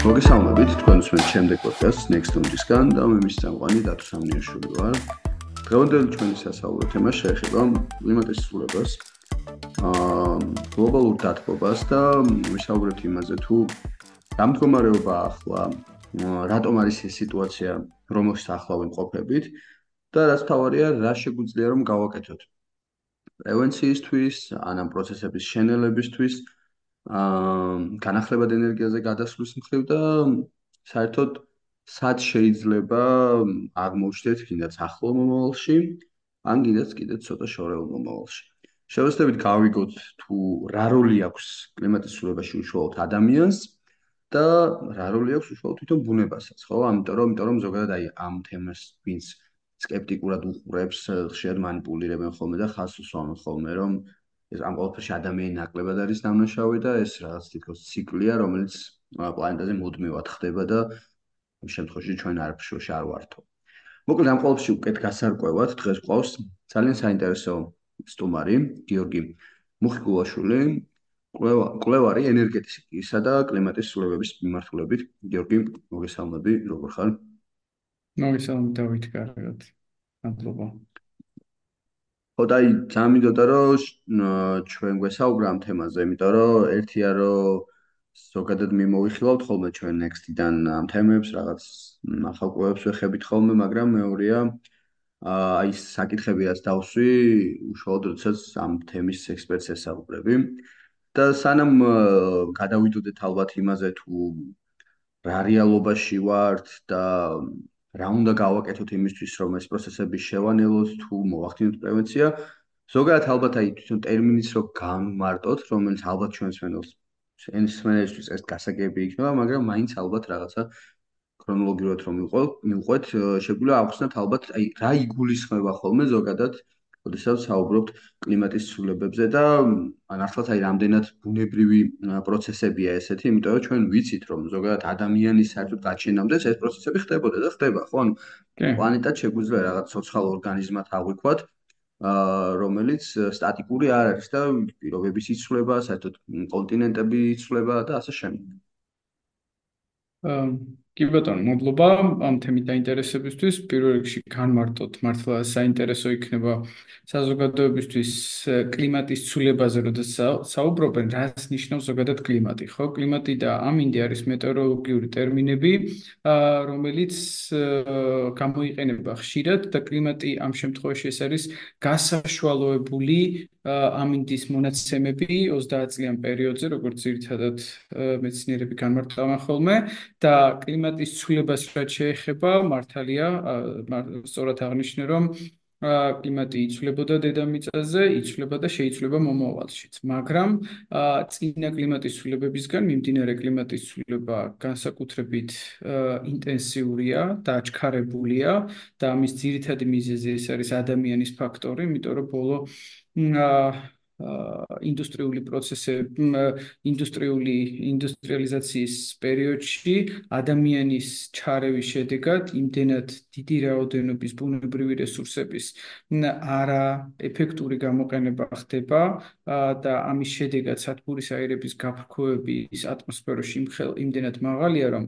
მოგესალმებით თქვენ უსმენთ შემდეგ პოდკასტს Next Room-ისგან და მე მის წამყვანი დათო სამნიაშვილი ვარ. დღევანდელი ჩვენი სასაუბრო თემა შეეხება კლიმატის ცვლილებას, აა გლობალურ დათბობას და ვისაუბრებთ იმაზე თუ დამდგომარეობა ახლა რატომ არის ეს სიტუაცია, რომელშიც ახლა ვიმყოფებით და რაც თავარია, რა შეგვიძლია რომ გავაკეთოთ პრევენციისთვის, ან ამ პროცესების შენელებისთვის, აა აა განახლებად ენერგიაზე გადასვლის მხრივ და საერთოდ სად შეიძლება აღმოჩნდეთ კიდეც ახლო მომავალში ან კიდეც კიდეც ცოტა შორეულ მომავალში. შევეცდებით გავიგოთ თუ რა როლი აქვს კლიმატის ცვლილებაში უშუალოდ ადამიანს და რა როლი აქვს უშუალოდ თვითონ ბუნებასაც, ხო? ამიტომ რომ იმიტომ რომ ზოგადად აი ამ თემას ვინც სკეპტიკურად უყურებს, ხშირად მანიპულირებენ ხოლმე და ხას უსვამენ ხოლმე, რომ ეს ამ ყველაფერში ადამიანი ნაკლებად არის დამნაშავე და ეს რაღაც თითქოს ციკლია, რომელიც პლანეტაზე მუდმივად ხდება და ამ შემთხვევაში ჩვენ არაფერში არ ვართო. მოკლედ ამ ყველაფერში უკეთ გასარკვევად დღეს ყავს ძალიან საინტერესო სტუმარი, გიორგი მუხიკულაშვილი, კვლევარი ენერგეტიკისა და კლიმატის ცვლილებების მიმართულებით. გიორგი, მოგესალმები, როგორ ხარ? მოგესალმებით, დავით, კარგად. მადლობა. ხო, დაი, ძამიდოდა რომ ჩვენ გვესაუბრა ამ თემაზე, იმიტომ რომ ერთია რომ ზოგადად მიმოვიხილავთ ხოლმე ჩვენ Next-დან ამ თემებს, რაღაც ახალკვებს ვეხებით ხოლმე, მაგრამ მეორეა აი საკითხები რაც დავსვი, უშუალოდ როდესაც ამ თემის ექსპერტს ესაუბრები. და სანამ გადავიდოდეთ ალბათ იმაზე თუ რა რეალობაში ვართ და რა უნდა გავაკეთოთ იმისთვის რომ ეს პროცესები შევანელოთ თუ მოახდინოთ პრევენცია? ზოგადად ალბათ აი თვითონ ტერმინიც რო გამმარტოთ რომელიც ალბათ ჩვენს მენელს ჩვენს მენელისთვის ეს გასაგები იქნება მაგრამ მაინც ალბათ რაღაცა ქრონოლოგიურად რომ მივყვეთ შეგვიძლია ახსნათ ალბათ აი რა იგულისხმება ხოლმე ზოგადად როდესაც საუბრობთ კლიმატის ცვლილებებზე და მართლაც აი რამდენად ბუნებრივი პროცესებია ესეთი, იმიტომ რომ ჩვენ ვიცით რომ ზოგადად ადამიანის საერთოდ გაჩენამდე ეს პროცესები ხდებოდა და ხდება, ხო? ანუ პლანეტა შეგვიძლია რაღაც სოციალ ორგანიზმად აღვიქვათ, რომელიც სტატიკური არ არის და პირობების იცვლება, საერთოდ კონტინენტები იცვლება და ასე შემდეგ. კი ბატონო, მადლობა ამ თემით დაინტერესებისთვის. პირველ რიგში განმარტოთ, მართლა საინტერესო იქნება საზოგადოებისთვის კლიმატის ცვლილებაზე, როდესაც საუბრობენ, რას ნიშნავს ზოგადად კლიმატი, ხო? კლიმატი და ამინდი არის მეტეოროლოგიური ტერმინები, რომელიც გამოიყენება ხშირად და კლიმატი ამ შემთხვევაში ეს არის გასაშვალოებული ამინდის მონაცემები 30 წლიან პერიოდზე, როგორც ძირითადად მეცნიერები განმარტავენ ხოლმე და კლიმატის ცვლილებას რაც შეეხება, მართალია, სწორად აღნიშნე, რომ კლიმატი იცვლებოდა დედამიწაზე, იცვლება და შეიცვლება მომავალშიც. მაგრამ წინა კლიმატის ცვლილებებისგან მიმდინარე კლიმატის ცვლილება განსაკუთრებით ინტენსიურია და აჩქარებულია და ამის ძირითადი მიზეზი ეს არის ადამიანის ფაქტორი, იმიტომ რომ ბოლო ინდუსტრიული პროცესები, ინდუსტრიული ინდუსტრიალიზაციის პერიოდში ადამიანის ჩარევის შედეგად იმდენად დიდი რაოდენობის ბუნებრივი რესურსების არა ეფექტური გამოყენება ხდება და ამის შედეგად სათბურის აირების გაფრქვევების ატმოსფეროში იმდენად მაღალია, რომ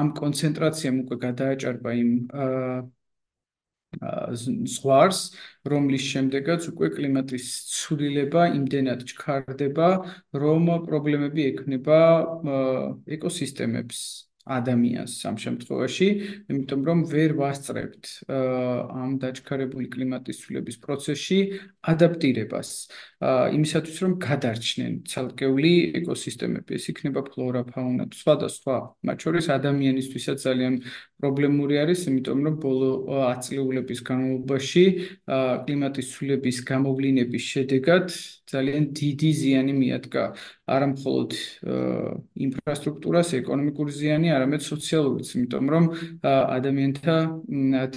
ამ კონცენტრაციამ უკვე გადააჭარბა იმ ზღვარს, რომლის შემდეგაც უკვე კლიმატის ცვლილება იმდენად ჩქარდება, რომ პრობლემები ექნება ეკოსისტემებს. ადამიანს ამ შემთხვევაში, იმიტომ რომ ვერ ვასწრებთ ამ დაჩქარებული კლიმატის ცვლილების პროცესში ადაპტირებას. იმისათვის რომ გადარჩნენ ცალკეული ეკოსისტემები, ეს იქნება ფლორა, ფაუნა, სხვა და სხვა, მათ შორის ადამიანისთვისაც ძალიან პრობლემური არის, იმიტომ რომ ბოლო 10 წლების განმავლობაში კლიმატის ცვლილების გამოვლინების შედეგად ძალიან დიდი ზიანი მიადგა არა მხოლოდ ინფრასტრუქტურას, ეკონომიკური ზიანი, არამედ სოციალურიც, იმიტომ რომ ადამიანთა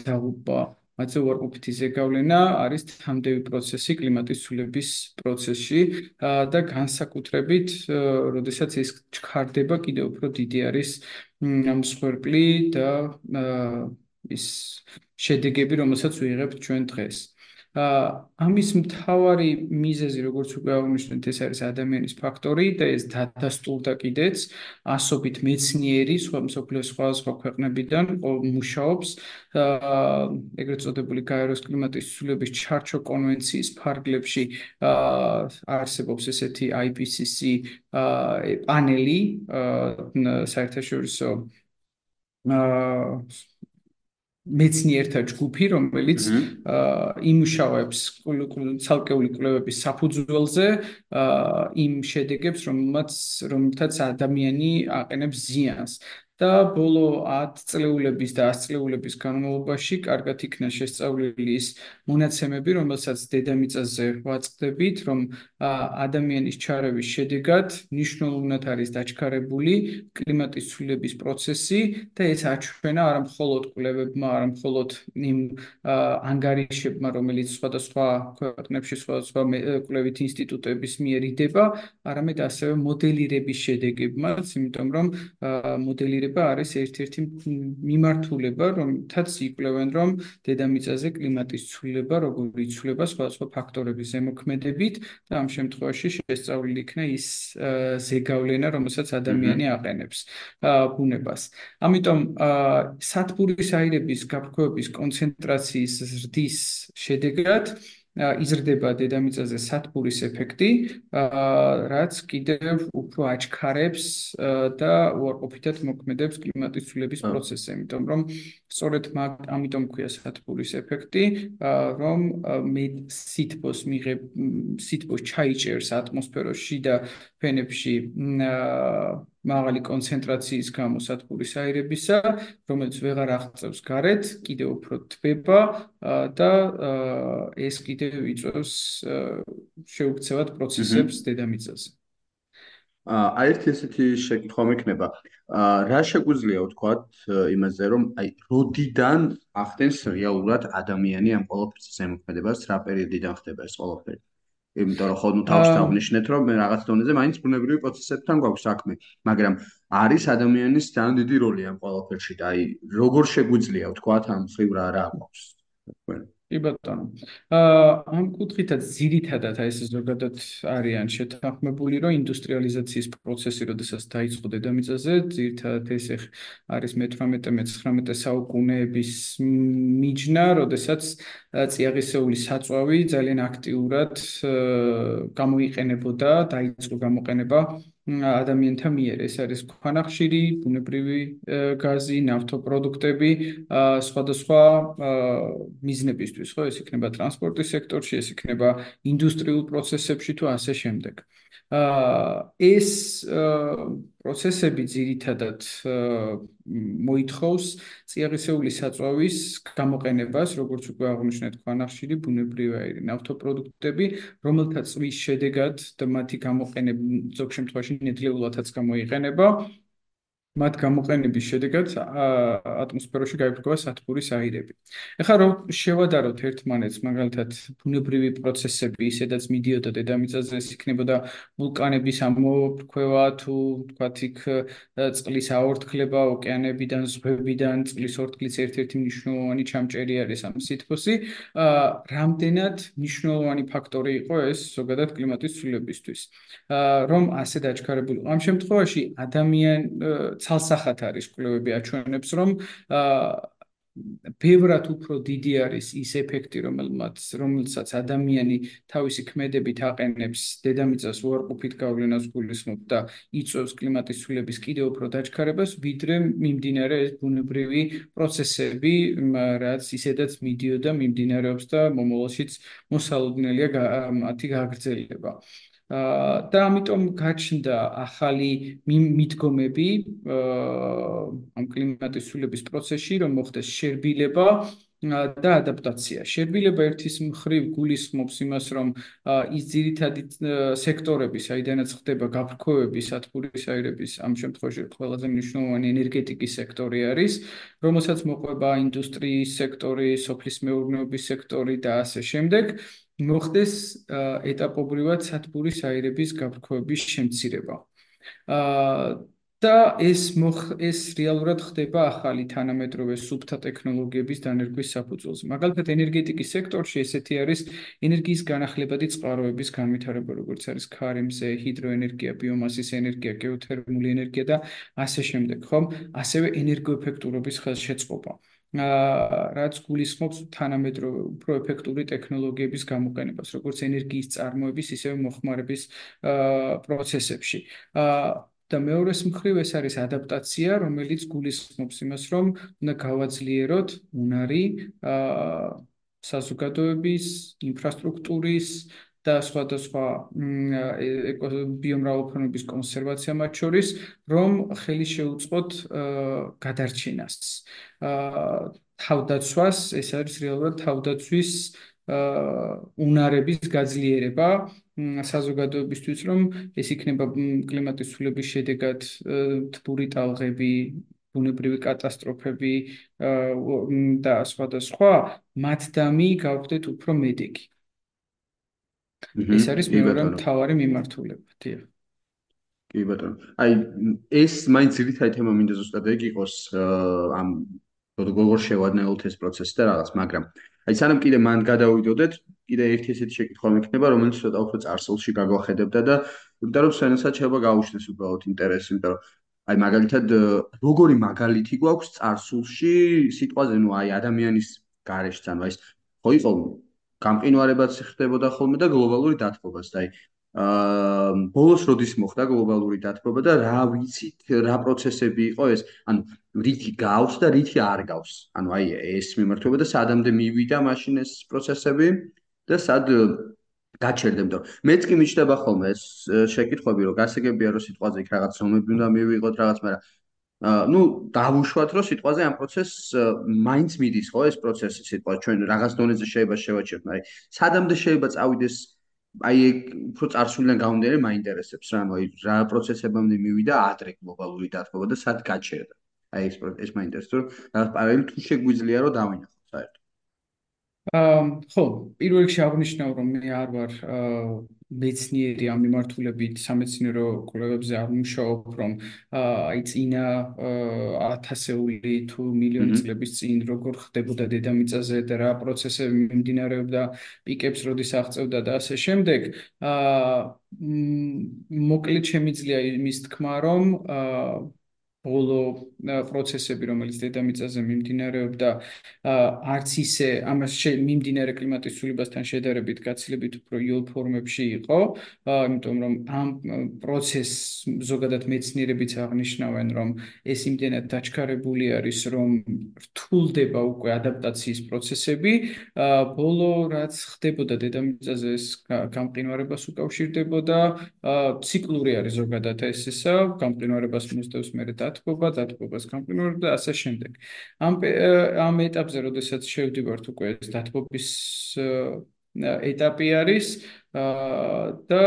დაუბა მათზე უარყოფითი ზეგავლენა არის თამდევი პროცესი კლიმატის ცვლილების პროცესში და განსაკუთრებით, როდესაც ეს ჩქარდება, კიდევ უფრო დიდი არის მსხვერპლი და ის შედეგები, რომელსაც ვიღებთ ჩვენ დღეს. ამის მთავარი მიზეზი, როგორც უკვე აღნიშნეთ, ეს არის ადამიანის ფაქტორი და ეს დადასტურდა კიდეც ასობით მეცნიერი სხვა მსოფლიოს სხვა ქვეყნებიდან მუშაობს ეგრეთ წოდებული გაეროს კლიმატის ცვლილების ჩარჩო კონვენციის ფარგლებში არსებობს ესეთი IPCC პანელი საერთაშორისო მეცნიერთა ჯგუფი, რომელიც იმუშავებს ცალკეული კვლევების საფუძველზე, იმ შედეგებს, რომელმაც რომელთაც ადამიანი აყენებს ზიანს. და ბოლო 10 წლეულების და 100 წლეულების განმავლობაში კარგად იქნა შესწავლილი ის მონაცემები, რომელსაც დედამიწაზე ვაწყდებით, რომ ადამიანის ჩარევის შედეგად მნიშვნელოვნად არის დაჩქარებული კლიმატის ცვლილების პროცესი და ეს აჩვენა არა მხოლოდ კვლევებმა, არა მხოლოდ იმ ანგარიშებმა, რომელიც სხვადასხვა ქვეყნებში სხვადასხვა კვლევით ინსტიტუტების მიერ იდება, არამედ ასევე მოდელირების შედეგებმაც, იმიტომ რომ მოდელირება მოდელირება არის ერთ-ერთი მიმართულება, რომელთაც იკვლევენ, რომ დედამიწაზე კლიმატის ცვლილება როგორ იცვლება სხვადასხვა ფაქტორების ზემოქმედებით და ამ შემთხვევაში შესწავლილი იქნა ის ზეგავლენა, რომელსაც ადამიანი აყენებს ბუნებას. ამიტომ სათბურის აირების გაფრქვევების კონცენტრაციის ზრდის შედეგად იზრდება დედამიწაზე სათბურის ეფექტი, რაც კიდევ უფრო აჩქარებს და უარყოფითად მოქმედებს კლიმატის ცვლილების პროცესზე, იმიტომ რომ სწორედ ამიტომ ქვია სათბურის ეფექტი, რომ მე სითბოს მიღებ სითბოს ჩაიჭერს ატმოსფეროში და ფენებში მაღალი კონცენტრაციის გამო სათბურის აირებისა, რომელიც ვეღარ აღწევს გარეთ, კიდევ უფრო თბება და ეს კიდევ იწვევს შეუქცევად პროცესებს დედამიწაზე. აა ერთი ესეთი შეკითხვა მექნება. აა რა შეგვიძლია ვთქვათ იმაზე, რომ აი როდიდან ახდენს რეალურად ადამიანი ამ ყოველფერს ზემოქმედებას, რა პერიოდიდან ხდება ეს ყოველფერი? იმიტომ რომ ხო ნუ თავს დავნიშნეთ რომ რაღაც დონეზე მაინც ბუნებრივი პროცესებთან გვაქვს საქმე. მაგრამ არის ადამიანის ძალიან დიდი როლი ამ ყველაფერში და აი როგორ შეგვიძლია ვთქვა ამ ხრივ რა რა აქვს თქვენ კი ბატონო. აა ამ კუთხითაც ძირითადად აი ეს ზოგადად არიან შეთანხმებული, რომ ინდუსტრიალიზაციის პროცესი, როდესაც დაიწყო დედამიწაზე, ძირითადად ეს არის მე-18-მე-19 საუკუნეების მიჯნა, როდესაც წიაღისეული საწვავი ძალიან აქტიურად გამოიყენებოდა, დაიწყო გამოყენება ადამიანთა მიერ ეს არის ქვანახშირი, ბუნებრივი გაზი, ნავთობპროდუქტები, სხვადასხვა მიზნებისთვის, ხო, ეს იქნება ტრანსპორტის სექტორში, ეს იქნება ინდუსტრიულ პროცესებში თუ ასე შემდეგ. ეს პროცესები ძირითადად მოითხოვს წიაღისეული საწვავის გამოყენებას, როგორც უკვე აღნიშნეთ, ქვანახშირი, ბუნებრივი აირი, ნავთობპროდუქტები, რომელთა წვის შედეგად და მათი გამოყენება ზოგ შემთხვევაში ნედლეულადაც გამოიყენება. მათ გამოყენების შედეგად ატმოსფეროში გაიფრქება სათბურის აირები. ეხლა რომ შევადაროთ ერთმანეთს, მაგალითად, ბუნებრივი პროცესები, ისედაც მიდიოდა დედამიწაზე, ეს იქნებოდა ვულკანების ამოფრქვევა თუ თქვათ იქ წყლის აორთქლება ოკეანებიდან, ზღვებიდან, წყლის ორთქლის ერთ-ერთი მნიშვნელოვანი ჩამჭერი არის ამ სითბოსი. აა რამდენად მნიშვნელოვანი ფაქტორი იყო ეს ზოგადად კლიმატის ცვლილებისთვის. აა რომ ასე დაჩქარებული. ამ შემთხვევაში ადამიან ცალსახად არის კვლევები აჩვენებს რომ აა ბევრად უფრო დიდი არის ის ეფექტი რომელმაც რომელსაც ადამიანი თავისი ქმედებით აყენებს დედამიწას უარყოფით გავლენას გულისხმობ და იწვევს კლიმატის ცვლილების კიდევ უფრო დაჩქარებას ვიდრე მიმდინარე ეს ბუნებრივი პროცესები რაც ისედაც მიდიოდა მიმდინარეობს და მომავალშიც მოსალოდნელია მათი გაგრძელება და ამიტომ გაჩნდა ახალი მიდგომები ამ კლიმატის ცვლილების პროცესში, რომ მოხდეს შერბილება და ადაპტაცია. შერბილება ერთის მხრივ გულისხმობს იმას, რომ ის ძირითადი სექტორები, საიდანაც ხდება გაფრქვევები სათბურის აირების, ამ შემთხვევაში ყველაზე მნიშვნელოვანი ენერგეტიკის სექტორი არის, რომელსაც მოყვება ინდუსტრიის სექტორი, სოფლის მეურნეობის სექტორი და ასე შემდეგ. მოხდეს ეტაპობრივად სათბურის აირების გაფრქვევების შემცირება. აა და ეს ეს რეალურად ხდება ახალი თანამედროვე სუფთა ტექნოლოგიების დანერგვის საფუძველზე. მაგალითად, ენერგეტიკის სექტორში ესეთი არის ენერგიის განახლებადი წყაროების განვითარება, როგორც არის ქარიმზე, ჰიდროენერგია, ბიომასის ენერგია, გეოთერმული ენერგია და ასე შემდეგ, ხომ? ასევე ენერგოეფექტურობის ხელშეწყობა. აა რაც გულისხმობს თანამედროვე უფრო ეფექტური ტექნოლოგიების გამოყენებას, როგორც ენერგიის წარმოების, ისევე მოხმარების აა პროცესებში. აა და მეორეს მხრივ ეს არის ადაპტაცია, რომელიც გულისხმობს იმას, რომ უნდა გავაძლიეროთ უნარი აა საზოგადოების, ინფრასტრუქტურის და სხვადასხვა ბიომრავალფეროვნების კონსერვაცია მათ შორის, რომ ხელი შეუწყოთ გადარჩენას. თავდაცვას, ეს არის რეალურად თავდაცვის უნარების გაძლიერება საზოგადოებისთვის, რომ ეს იქნება კლიმატის ცვლილების შედეგად თბური ტალღები, ბუნებრივი კატასტროფები და სხვადასხვა, მათ დამი გავხდეთ უფრო მედეგი. ეს არის მეორე მთავარი მიმართულება, დიახ. კი ბატონო. აი ეს მაინც ძირითადი თემა მინდა ზუსტად ეგ იყოს ამ როგორ შევადნეულთ ეს პროცესი და რაღაც, მაგრამ აი სანამ კიდე მან გადავიდოდეთ, კიდე ერთი ესეთი შეკითხვა მექნება, რომელიც ცოტა უფრო წარსულში გაგვახედებდა და იმიტომ რომ სენსაც შეიძლება გაუჩნდეს უბრალოდ ინტერესი, იმიტომ რომ აი მაგალითად როგორი მაგალითი გვაქვს წარსულში სიტყვაზე, ნუ აი ადამიანის გარეშე, ანუ აი ეს ხო იყო გამყინვარებაც ხდებოდა ხოლმე და გლობალური დათბობაც და აი აა ბოლოს როდის მოხდა გლობალური დათბობა და რა ვიცით რა პროცესები იყო ეს? ანუ რითი გავს და რითი არ გავს? ანუ აი ეს მიმართულება და სადამდე მივიდა მაშინ ეს პროცესები და სად გაჩერდა იმიტომ მეც კი მიჩნდება ხოლმე ეს შეკითხვები რომ გასაგებია რომ სიტყვაზე იქ რაღაც რომები უნდა მივიღოთ რაღაც მაგრამ ну დავუშვათ რომ სიტყვაზე ამ პროცესს მაინც მიდის ხო ეს პროცესი სიტყვა ჩვენ რაღაც დონეზე შეიძლება შევაჩეროთ მაგრამ სადამდე შეიძლება წავიდეს აი უფრო წარსულიდან გამომდინარე მაინტერესებს რა ანუ აი რა პროცესებამდე მივიდა ადრე გლობალური დათბობა და სად გაჩერდა. აი ეს ეს მაინტერესებს რომ რაღაც პარალელი თუ შეგვიძლია რომ დავინახოთ საერთოდ. აა ხო პირველ რიგში აღნიშნავ რომ მე არ ვარ მეცნიერი ამ მიმართულებით სამეცნიერო კვლევებზე მუშაობ, რომ აი წინა ათასეული თუ მილიონი წლების წინ როგორ ხდებოდა დედამიწაზე და რა პროცესები მიმდინარეობდა, პიკებს როდის აღწევდა და ასე შემდეგ. აა მოკლედ შემიძლია იმის თქმა, რომ აა ბოლო პროცესები, რომელიც დედამიწაზე მიმდინარეობდა, არც ისე ამას მიმდინარე კლიმატის ცვლილებასთან შედარებით გაცილებით უფრო იოლ ფორმებში იყო, იმიტომ რომ ამ პროცესს ზოგადად მეცნიერებიც აღნიშნავენ, რომ ეს იმდენად დაჩქარებული არის, რომ რთულდება უკვე ადაპტაციის პროცესები. ბოლო რაც ხდებოდა დედამიწაზე ეს გამყინვარებას უკავშირდებოდა, ციკლური არის ზოგადად ეს ესა, გამყინვარებას მოსდევს მერე და დათბობა, დათბობას გამყინვარება და ასე შემდეგ. ამ ამ ეტაპზე, როდესაც შევდივართ უკვე ეს დათბობის ეტაპი არის და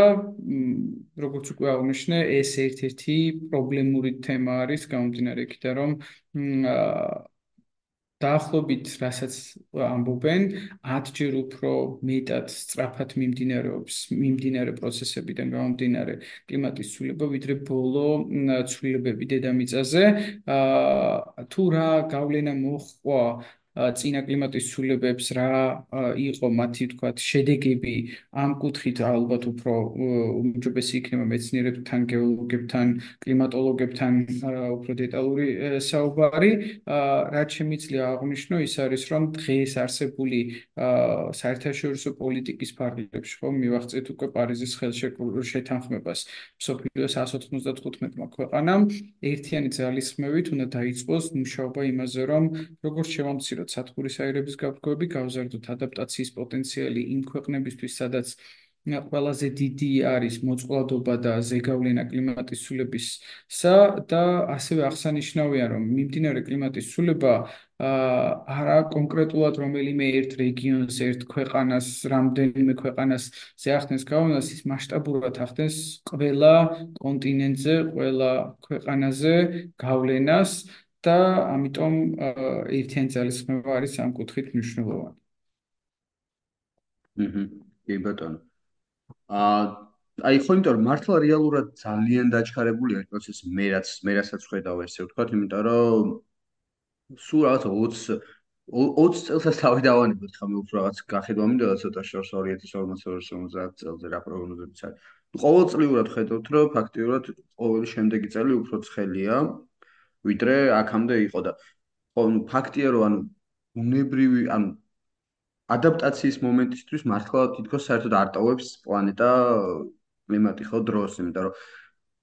როგორც უკვე აღნიშნე, ეს ერთ-ერთი პრობლემური თემა არის გამომდინარე იქიდან, რომ დაახლოებით რასაც ამბობენ 10 ჯერ უფრო მეტად სწრაფად მიმდინარეობს მიმდინარე პროცესებიდან გამომდინარე კლიმატის ცვლილება ვიდრე ბოლო ცვლილებები დედამიწაზე. აა თუ რა გავლენა მოხდა წინა კლიმატის ცვლილებებს რა იყო მათი თქვათ შედეგები ამ კუთხით ალბათ უფრო უმჯობესი იქნება მეცნიერებთან, გეოლოგებთან, კლიმატოლოგებთან უფრო დეტალური საუბარი. რაც შემიძლია აღნიშნო ის არის რომ დღეს არსებული საერთაშორისო პოლიტიკის ფარგლებში ხომ მივახცეთ უკვე პარიზის ხელშეკრულებას სოფლიოს 195-მა ქვეყანამ ერთიანი ძალისხმევით უნდა დაიწყოს მუშაობა იმაზე რომ როგორ შევამციროთ სათბურის აირების გაბრკვევები გავზარდოთ. ადაპტაციის პოტენციალი იმ ქვეყნებისთვის, სადაც ყველაზე დიდი არის მოწყვლადობა და ზეგავლენა კლიმატის ცვლილებისა და ასევე აღსანიშნავია, რომ მიმდინარე კლიმატის ცვლილება არა კონკრეტულად რომელიმე ერთ რეგიონს, ერთ ქვეყანას, რამდენიმე ქვეყანას ზეახდენს გავლენას, ის მასშტაბურად ახდენს ყველა კონტინენტზე, ყველა ქვეყანაზე გავლენას და ამიტომ ერთიანი ძალისხმევა არის ამ კუთხით მნიშვნელოვანი. აჰა, კი ბატონო. აა აი ხო იმიტომ რომ მართლა რეალურად ძალიან დაჩქარებულია ეს პროცესი მე რაც მე რასაც ხედავ ესე ვთქვათ იმიტომ რომ სულ რაღაც 20 20 წელსაც თავი დავანებოთ ხომ უფრო რაღაც გახედვა მინდა ცოტა შორს 2040-50 წელზე რა პროგნოზებიც არის. ყოველწლიურად ხედავთ რომ ფაქტიურად ყოველი შემდეგი წელი უფრო ცხელია ვიდრე აქამდე იყო და ხო ფაქტია რომ ანუ უნებრივი ანუ ადაპტაციის მომენტისთვის მართლა თითქოს საერთოდ არ ტოვებს პლანეტა კლიმატი ხო დროს იმიტომ რომ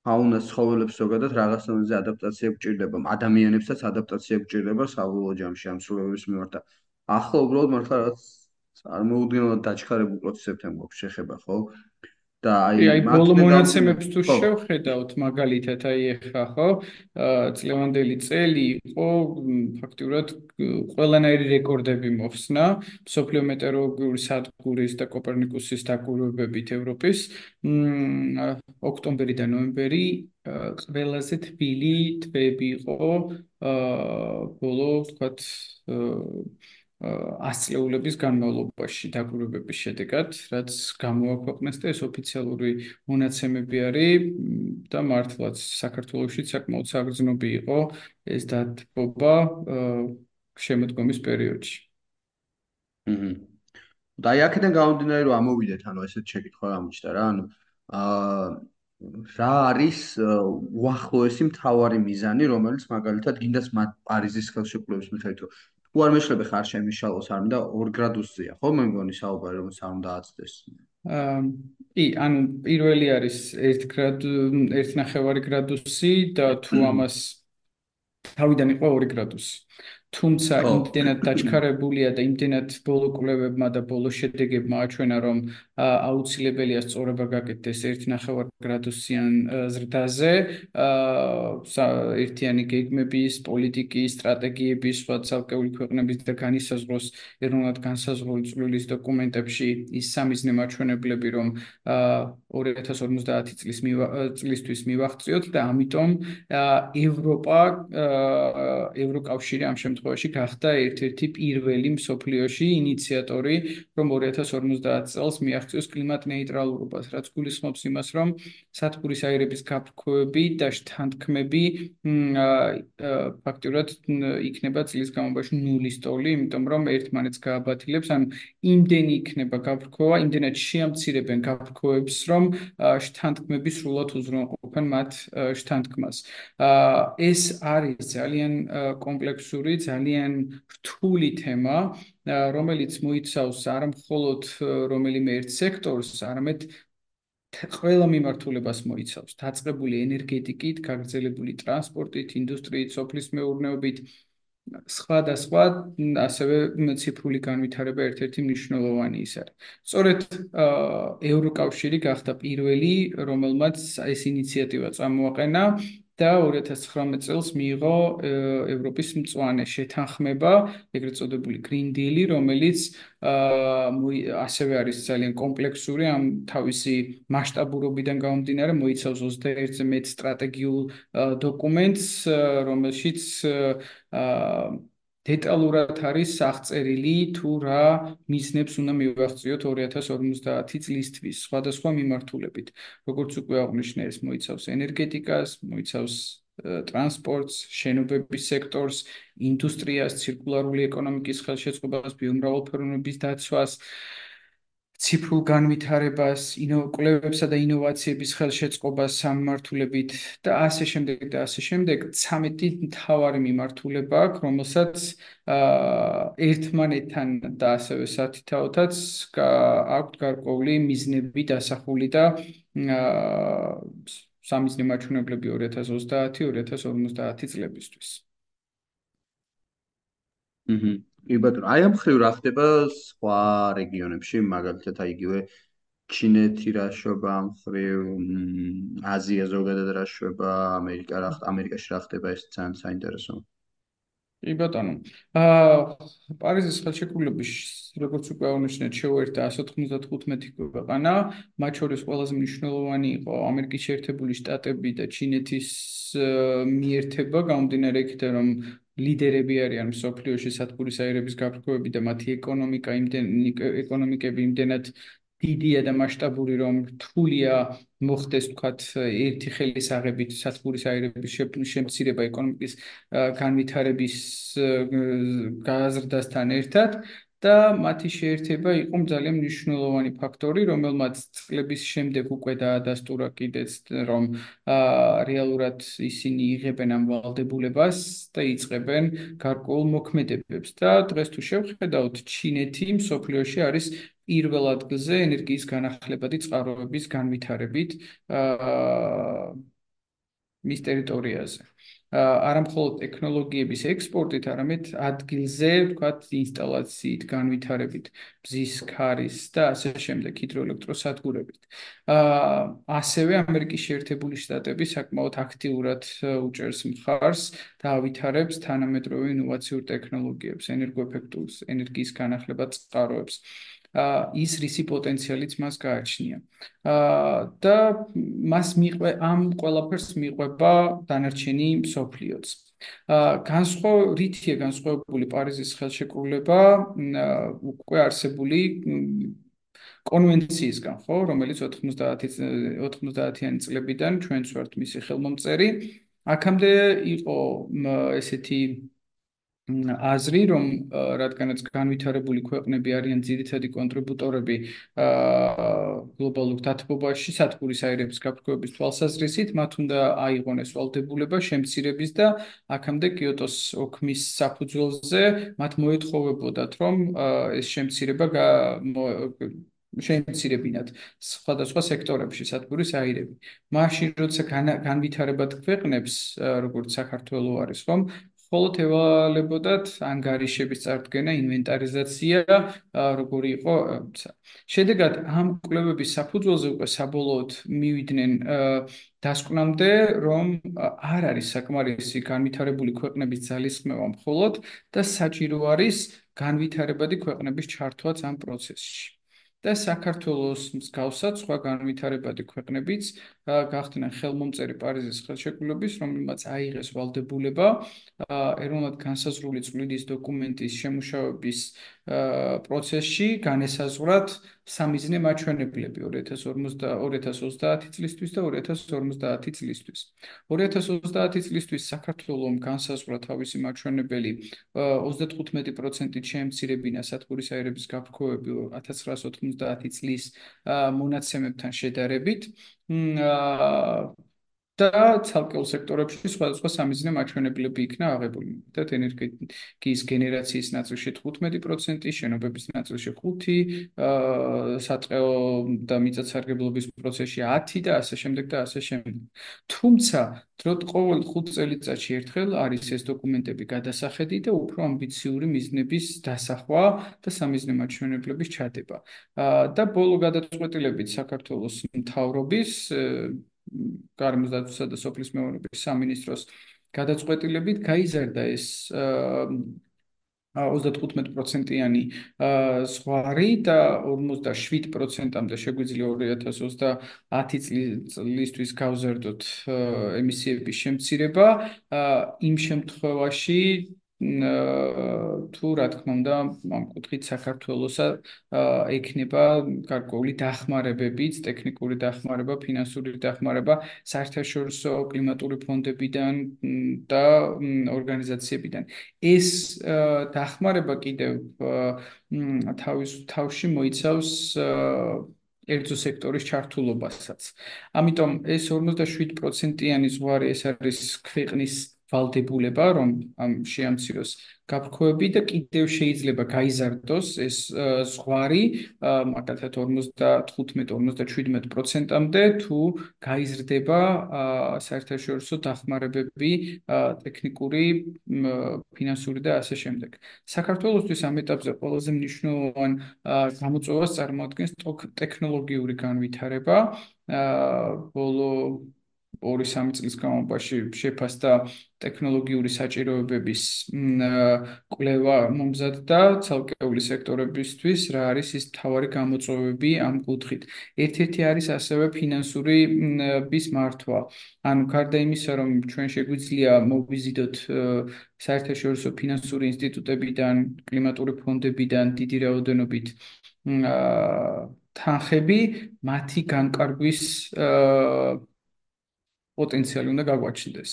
ფაუნას ცხოველებს ზოგადად რაღაცნაირად ადაპტაცია გჭირდება, ადამიანებსაც ადაპტაცია გჭირდება საბოლოო ჯამში ამ სულების მიმართ და ახლა უბრალოდ მართლა რაღაც წარმოუდგენლად დაჩქარებულ პროცესებთან გვაქვს შეხება, ხო? და აი აი ბოლო მონაცემებს თუ შევხედავთ მაგალითად აი ახლა ხო? წლევანდელი წელი იყო ფაქტურად ყველანაირი რეკორდები მოხსნა სოფლიო მეტეოროლოგიური სადგურის და კოპერნიკუსის დაკვირვებებით ევროპის. ოქტომბერი და ნოემბერი ყველაზე თბილი თვეები იყო ბოლო თქვათ ასწლეულების განმავლობაში დაკვირვებების შედეგად, რაც გამოაქვეყნეს და ეს ოფიციალური მონაცემები არის და მართლაც საქართველოსში საკმაოდ საგრძნობი იყო ეს დათბობა შემოდგომის პერიოდში. ჰმმ. და აი აქედან გამომდინარე რომ ამოვიდეთ, ანუ ესეთ შეკითხვა გამოჩნდა რა, ანუ აა რა არის უახლოესი მთავარი მიზანი, რომელიც მაგალითად გინდას პარიზის ხელშეკრულების მიხედვით თუ არ მეშლები ხარ შემიშალოს არ მინდა 2 გრადუსზეა ხო? მე მგონი საუბარი რომ სამ დააცდეს აა კი ანუ პირველი არის 1 გრადუ 1.5 გრადუსი და თუ ამას თავიდან იყო 2 გრადუსი. თუმცა იმდენად დაჩქარებულია და იმდენად ბოლო კვლევებმა და ბოლო შედეგებმა აჩვენა რომ აუცილებელია სწორება გაკეთდეს 1.5 გრადუსიან ზრდაზე ერთიანი გეგმების, პოლიტიკის, სტრატეგიების, სხვა ცალკეული ქვეყნების და განისაზღვროს ეროვნულად განსაზღვრული წვლილის დოკუმენტებში ის სამიზნე მაჩვენებლები რომ 2050 წლის წლისთვის მივახციოთ და ამიტომ ევროპა ევროკავშირი ამ შემთხვევაში გახდა ერთ-ერთი პირველი მსოფლიოში ინიციატორი რომ 2050 წელს მიაღწიოს კლიმატ ნეიტრალურობას რაც გულისხმობს იმას რომ სათბურის აირების გაფრქვევები და შთანთქმები ფაქტურად იქნება წლის განმავლობაში ნულის ტოლი იმიტომ რომ ერთმანეთს გააბათილებს ან იმდენი იქნება გაფრქვევა იმდენად შეამცირებენ გაფრქვევებს რომ შთანთქმები სრულად უზრუნველყოფენ მათ შთანთქმას. ეს არის ძალიან კომპლექსური, ძალიან რთული თემა, რომელიც მოიცავს არა მხოლოდ რომელიმე ერთ სექტორს, არამედ ყველა მიმართულებას მოიცავს. დაწყებული ენერგეტიკით, გაგრძელებული ტრანსპორტით, ინდუსტრიით, სოფლის მეურნეობით, სხვა და სხვა ასევე ციფრული განვითარება ერთ-ერთი მნიშვნელოვანი ის არის. სწორედ ევროკავშირი გახდა პირველი, რომელმაც ეს ინიციატივა წამოაყენა და 2019 წელს მიიღო ევროპის მწვანე შეთანხმება, ეგრეთ წოდებული Green Deal-ი, რომელიც ასევე არის ძალიან კომპლექსური, ამ თავისი მასშტაბურობიდან გამომდინარე, მოიცავს 21-ზე მეტ სტრატეგიულ დოკუმენტს, რომელშიც დეტალურად არის აღწერილი თუ რა მიზნებს უნდა მივახციოთ 2050 წლისთვის სხვადასხვა მიმართულებით. როგორც უკვე აღნიშნე, ეს მოიცავს ენერგეტიკას, მოიცავს ტრანსპორტს, შენობების სექტორს, ინდუსტრიას, ცირკულარული ეკონომიკის ხელშეწყობას, ბიომრავალფეროვნების დაცვას, ციფრულ განვითარებას, ინოვაციებსა და ინოვაციების ხელშეწყობას სამმართულებით და ასე შემდეგ და ასე შემდეგ 13 მთავარი მიმართულება აქვს, რომელსაც ერთმანეთთან და ასევე სათითაოთაც აქვს გარკვეული მიზნები დასახული და სამიზნე მაჩვენებლები 2030-2050 წლებისთვის. აჰა კი ბატონო, აი ამ ხრივ რა ხდება სხვა რეგიონებში, მაგალითად აი იგივე ჩინეთი რა შვება ამ ხრივ, აზია ზოგადად რა შვება, ამერიკა რა ამერიკაში რა ხდება, ეს ძალიან საინტერესოა. კი ბატონო. აა პარიზის ხელშეკრულების როგორც უკვე აღნიშნეთ, შეუერთდა 195 ქვეყანა, მათ შორის ყველაზე მნიშვნელოვანი იყო ამერიკის შეერთებული შტატები და ჩინეთის მიერთება, გამომდინარე იქიდან რომ ლიდერები არიან მსოფლიოში სათბურის აირების გაფრქვევები და მათი ეკონომიკა იმდენ ეკონომიკები იმდენად დიდია და მასშტაბური რომ რთულია მოხდეს თქვათ ერთი ხელის აღებით სათბურის აირების შემცირება ეკონომიკის განვითარების გაზრდასთან ერთად და მათი შეერთება იყო ძალიან მნიშვნელოვანი ფაქტორი, რომელმაც წლების შემდეგ უკვე დაადასტურა კიდეც რომ რეალურად ისინი იღებენ ამ ვალდებულებას და იწყებენ გარკვეულ მოქმედებებს და დღეს თუ შევხედავთ ჩინეთი მსოფლიოში არის პირველ ადგილზე ენერგიის განახლებადი წყაროების განვითარებით აა მის ტერიტორიაზე. არამხოლოდ ტექნოლოგიების ექსპორტით, არამედ ადგილზე, ვთქვათ, ინსტალაციით, განვითარებით, ბზის ქარის და ასე შემდეგ ჰიდროელექტროსადგურებით. აა ასევე ამერიკის შეერთებული შტატები საკმაოდ აქტიურად უჭერს მხარს და ავითარებს თანამედროვე ინოვაციურ ტექნოლოგიებს, ენერგოეფექტურ ენერგიის განახლებად წყაროებს. ის რისი პოტენციალიც მას გააჩნია. აა და მას მიყვე ამ ყველაფერს მიყვება დანარჩენი სოფლიოც. აა განსხო რითია განსხვავებული პარიზის ხელშეკრულება უკვე არსებული კონვენციისგან, ხო, რომელიც 90 90-იანი წლებიდან ჩვენც ვართ მისი ხელმომწერი. აქამდე იყო ესეთი აზრი რომ რადგანაც განვითარებული ქვეყნები არიან ძირითადი კონტრიბუტორები გლობალურ დათბობაში სათბურის აირების გაფრქვევების თვალსაზრისით მათ უნდა აიღონეს ვალდებულება შემცირების და აქამდე კიოტოს ოქმის საფუძველზე მათ მოეთხოვებოდათ რომ ეს შემცირება შემცირებინათ სხვადასხვა სექტორებში სათბურის აირები. მაშინ როცა განვითარებად ქვეყნებს როგორც საქართველოს არის რომ მხოლოდ ევალებოდათ ანგარიშების წარდგენა, ინვენტარიზაცია, როგორი იყო. შედეგად ამ კვლევების საფუძველზე უკვე საბოლოოდ მივიდნენ დასკვნამდე, რომ არ არის საკმარისი განვითარებული ქვეყნების ძალისხმევა მხოლოდ და საჭირო არის განვითარებადი ქვეყნების ჩართვაც ამ პროცესში. და საქართველოს მსგავსად სხვა განვითარებადი ქვეყნებიც გახდნენ ხელმომწერი პარიზის ხელშეკრულების, რომელმაც აიღეს ვალდებულება ეროვნად განსაზღვრული წვლილის დოკუმენტის შემუშავების პროცესში განესაზღვრათ სამიზნე მაჩვენებლები 2050 წლისთვის და 2050 წლისთვის. 2030 წლისთვის საქართველოს განსაზღვრა თავისი მაჩვენებელი 35%-ით შეემცირებინა სათბურის აირების გაფრქვევები 1990 წლის მონაცემებთან შედარებით. და ცალკეულ სექტორებში სხვადასხვა სამიზნე მაჩვენებლები იქნა აღებული. მეტად ენერგიის გენერაციის ნაწილში 15%, შენობების ნაწილში 5%, აა სატყეო და მიწათსარგებლობის პროცესში 10% და ასე შემდეგ და ასე შემდეგ. თუმცა, დროთ ყოველ 5 წელიწადში ერთხელ არის ეს დოკუმენტები გადასახედი და უფრო ამბიციური მიზნების დასახვა და სამიზნე მაჩვენებლების ჩადება. აა და ბოლო გადაწყვეტილებით საქართველოს მთავრობის გარემოსდაცვისა და სოფლის მეურნეობის სამინისტროს გადაწყვეტილებით გაიზარდა ეს 35%-იანი ზღვარი და 47%-ამდე შეგვიძლია 2030 წლისთვის გავზარდოთ ემისიების შემცირება. იმ შემთხვევაში თუ რა თქმა უნდა ამ კუთხით საქართველოსა ექნება გარკვეული დახმარებებიც, ტექნიკური დახმარება, ფინანსური დახმარება საერთაშორისო კლიმატური ფონდებიდან და ორგანიზაციებიდან. ეს დახმარება კიდევ თავის თავში მოიცავს ერთო სექტორის ჩართულობასაც. ამიტომ ეს 47%-იანი ზღვარი ეს არის ქვეყნის ვალდებულება, რომ ამ შეამციროს გაფრქვევები და კიდევ შეიძლება გაიზარდოს ეს ზღვარი მაგალითად 55-57%-ამდე თუ გაიზრდება საერთაშორისო დახმარებები ტექნიკური, ფინანსური და ასე შემდეგ. საქართველოსთვის ამ ეტაპზე ყველაზე მნიშვნელოვანი გამოწვევას წარმოადგენს ტექნოლოგიური განვითარება. ბოლო 2-3 წლის განმავლობაში შეფასდა ტექნოლოგიური საჭიროებების კვლევა მომზადდა ცალკეული სექტორებისთვის, რა არის ის თავარი გამოწვევები ამ კუთხით. ერთ-ერთი არის ასევე ფინანსური ბის მართვა. ანუ გარდა იმისა, რომ ჩვენ შეგვიძლია მოვიზიდოთ საერთაშორისო ფინანსური ინსტიტუტებიდან, კლიმატური ფონდებიდან დიდი რაოდენობით თანხები მათი განკარგვის პოტენციალი უნდა გაგვაჩნდეს.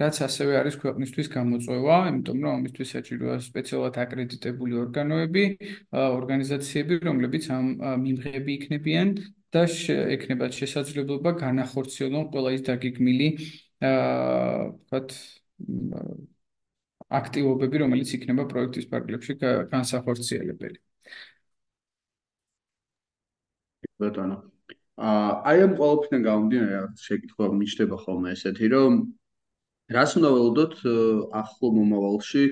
რაც ასევე არის ქვეყნისთვის გამოწვევა, იმიტომ რომ ამისთვის საჭიროა სპეციალურად აკრედიტებული ორგანოები, ორგანიზაციები, რომლებიც ამ მიმღები იქნებიან და ექნებათ შესაძლებლობა განახორციელონ ყველა ის დაგეგმილი აა ვთქვათ აქტივობები, რომელიც იქნება პროექტის პარკლებში განსახორციელებელი. ბატონო აი ამ ყოველფრენ გამომდინარე რაღაც შეკითხვა მიჩნდება ხოლმე ესეთი რომ რას უნდა ველოდოთ ახლო მომავალში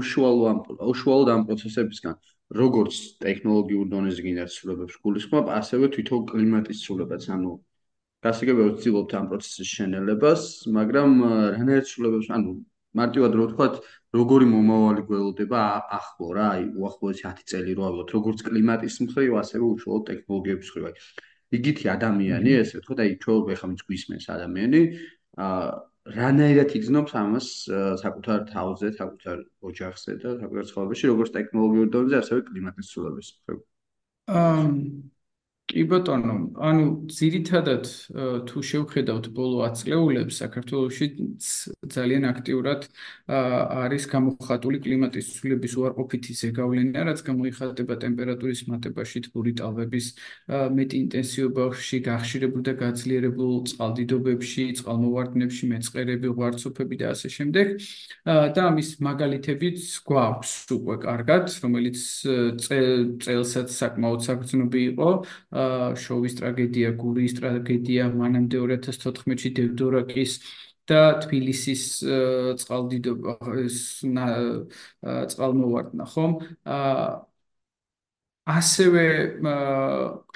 უშუალო ამ უშუალოდ ამ პროცესებისგან? როგორც ტექნოლოგიურ დონეზე გინდა ცვლილებებს გულისხმობ ასევე თვითონ კლიმატის ცვლილებებს ანუ გასაგებია ვცდილობთ ამ პროცესის შენელებას მაგრამ რანაირ ცვლილებებს ანუ მარტივად რო ვთქვათ როგორი მომავალი გველოდება ახლო რა აი უახლოესი 10 წელი რო ავიღოთ როგორც კლიმატის მხრივ ასევე უშუალოდ ტექნოლოგიების მხრივ აი იგითი ადამიანი ესე ვთქვათ, აი ჩვენ ეხლა მის გვისმენს ადამიანი, აა რანაირად იგზნობს ამას საკუთარ თავზე, საკუთარ ოჯახზე და საკუთარ ცხოვრებაში, როგორც ტექნოლოგიურ დონეზე, ასევე კლიმატის ცვლილების მხრივ. აა კი ბატონო, ანუ ძირითადად თუ შევხედავთ ბოლო 10 წლეულებს საქართველოში ძალიან აქტიურად არის გამოხატული კლიმატის ცვლილების უარყოფითი ზეგავლენა, რაც გამოიხატება ტემპერატურის მატებაში, თბური ტალღების მეტი ინტენსივობაში, გახშირებულ და გაძლიერებულ წყალდიდობებში, წყალმოვარდნებში, მეწყერები, ღვარცოფები და ასე შემდეგ. და ამის მაგალითებიც გვაქვს უკვე კარგად, რომელიც წელსაც საკმაოდ საგრძნობი იყო. შოვის ტრაგედია, გურიის ტრაგედია, მანამდე 2014-ში დევდორაკის და თბილისის წყალდიდობა წყალმოვარდნა, ხომ? ასევე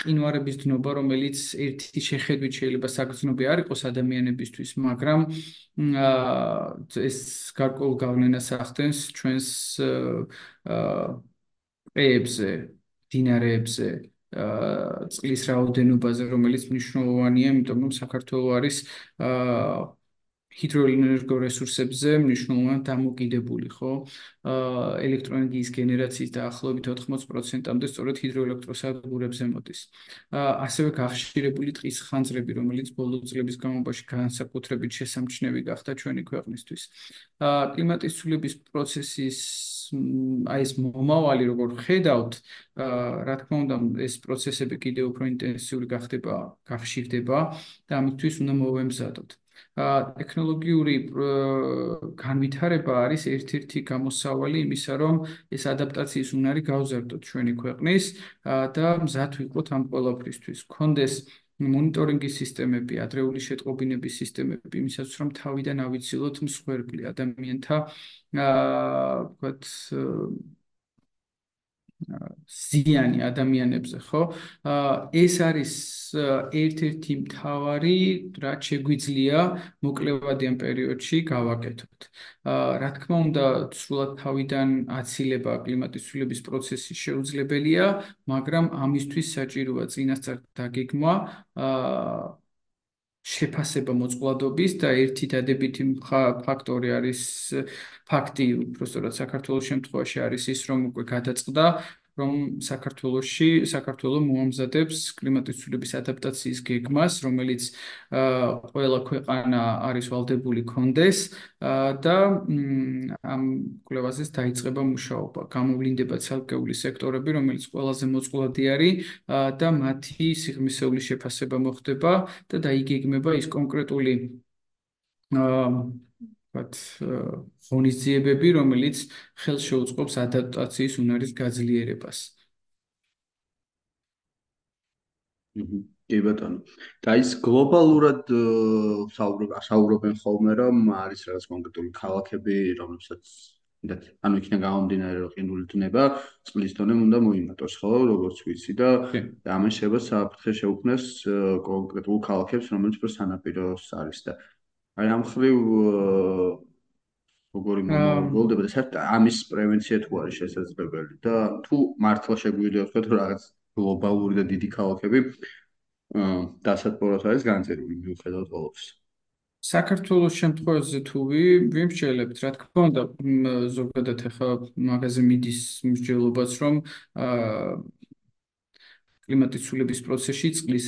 ყინვარების დნობა, რომელიც ერთი შეხედვით შეიძლება საგრძნობი არ იყოს ადამიანებისთვის, მაგრამ ეს გარკვეულ გავლენას ახდენს ჩვენს პეებზე, დინარეებზე, წყლის რაოდენობაზე, რომელიც მნიშვნელოვანია, იმიტომ რომ საქართველოს არის ჰიდროენერგო რესურსებზე მნიშვნელოვნად დამოკიდებული, ხო? ელექტროენერგიის გენერაციის დაახლოებით 80%-ამდე სწორედ ჰიდროელექტროსადგურებზე მოდის. ასევე გახშირებული ტყის ხანძრები, რომელიც ბოლო წლების განმავლობაში განსაკუთრებით შესამჩნევი გახდა ჩვენი ქვეყნისთვის. კლიმატის ცვლილების პროცესის აი ეს მომავალი როგორ ხედავთ, რა თქმა უნდა, ეს პროცესები კიდევ უფრო ინტენსიური გახდება, გახშირდება და ამისთვის უნდა მოვემზადოთ. ტექნოლოგიური განვითარება არის ერთ-ერთი გამოსავალი იმისა, რომ ეს ადაპტაციის უნარი გავზარდოთ ჩვენი ქვეყნის და მზად ვიყოთ ამ ყველაფრისთვის. კონდეს მონიტორინგის სისტემები, ადრეული შეტყობინების სისტემები, იმისაც რომ თავიდან ავიცილოთ მსხვერპლი ადამიანთა აა ვთქვათ ზიანი ადამიანებზე, ხო? ეს არის ერთ-ერთი მთავარი, რაც შეგვიძლია მოკლევადიან პერიოდში გავაკეთოთ. რა თქმა უნდა, სრულად თავიდან აცილება კლიმატის ცვლილების პროცესი შეუძლებელია, მაგრამ ამისთვის საჭიროა წინასწარ დაგეგმვა შეფასება მოწყვლადობის და ერთი დადებითი ფაქტორი არის ფაქტი, უბრალოდ საქართველოს შემთხვევაში არის ის, რომ უკვე გადაწყდა რომ საქართველოსში საქართველოს მოამზადებს კლიმატის ცვლილების ადაპტაციის გეგმას, რომელიც ყველა ქვეყანა არის ვალდებული კონდეს და ამ კვლევაზე დაიწყება მუშაობა. გამოვლინდება ცალკეული სექტორები, რომელიც ყველაზე მოწყვლადი არის და მათი სიღრმისეული შეფასება მოხდება და დაიგეგმება ის კონკრეტული აა ვთქვათ, ღონისძიებები, რომელიც ხელს შეუწყობს ადაპტაციის უნარის გაძლიერებას. კი ბატონო. და ის გლობალურად საუბრობენ ხოლმე, რომ არის რაღაც კონკრეტული ქალაქები, რომლებსაც ინდათ, ანუ იქნება გამომდინარე, რომ ყინული დნება, წყლის დონე უნდა მოიმატოს, ხო, როგორც ვიცი და ამას შეიძლება საფრთხე შეუქმნას კონკრეტულ ქალაქებს, რომელიც უფრო სანაპიროს არის და აი ამ ხრივ როგორი მომგოლდება და საერთოდ ამის პრევენცია თუ არის შესაძლებელი და თუ მართლა შეგვიძლია ვთქვათ რომ რაღაც გლობალური და დიდი ქალაქები დასათბორად არის განწერილი მიუხედავად ყოველისა საქართველოს შემთხვევაში თუ ვიმსჯელებთ რა თქმა უნდა ზოგადად ახლა მაგაზე მიდის მსჯელობაც რომ კლიმატის ცვლილების პროცესში წყლის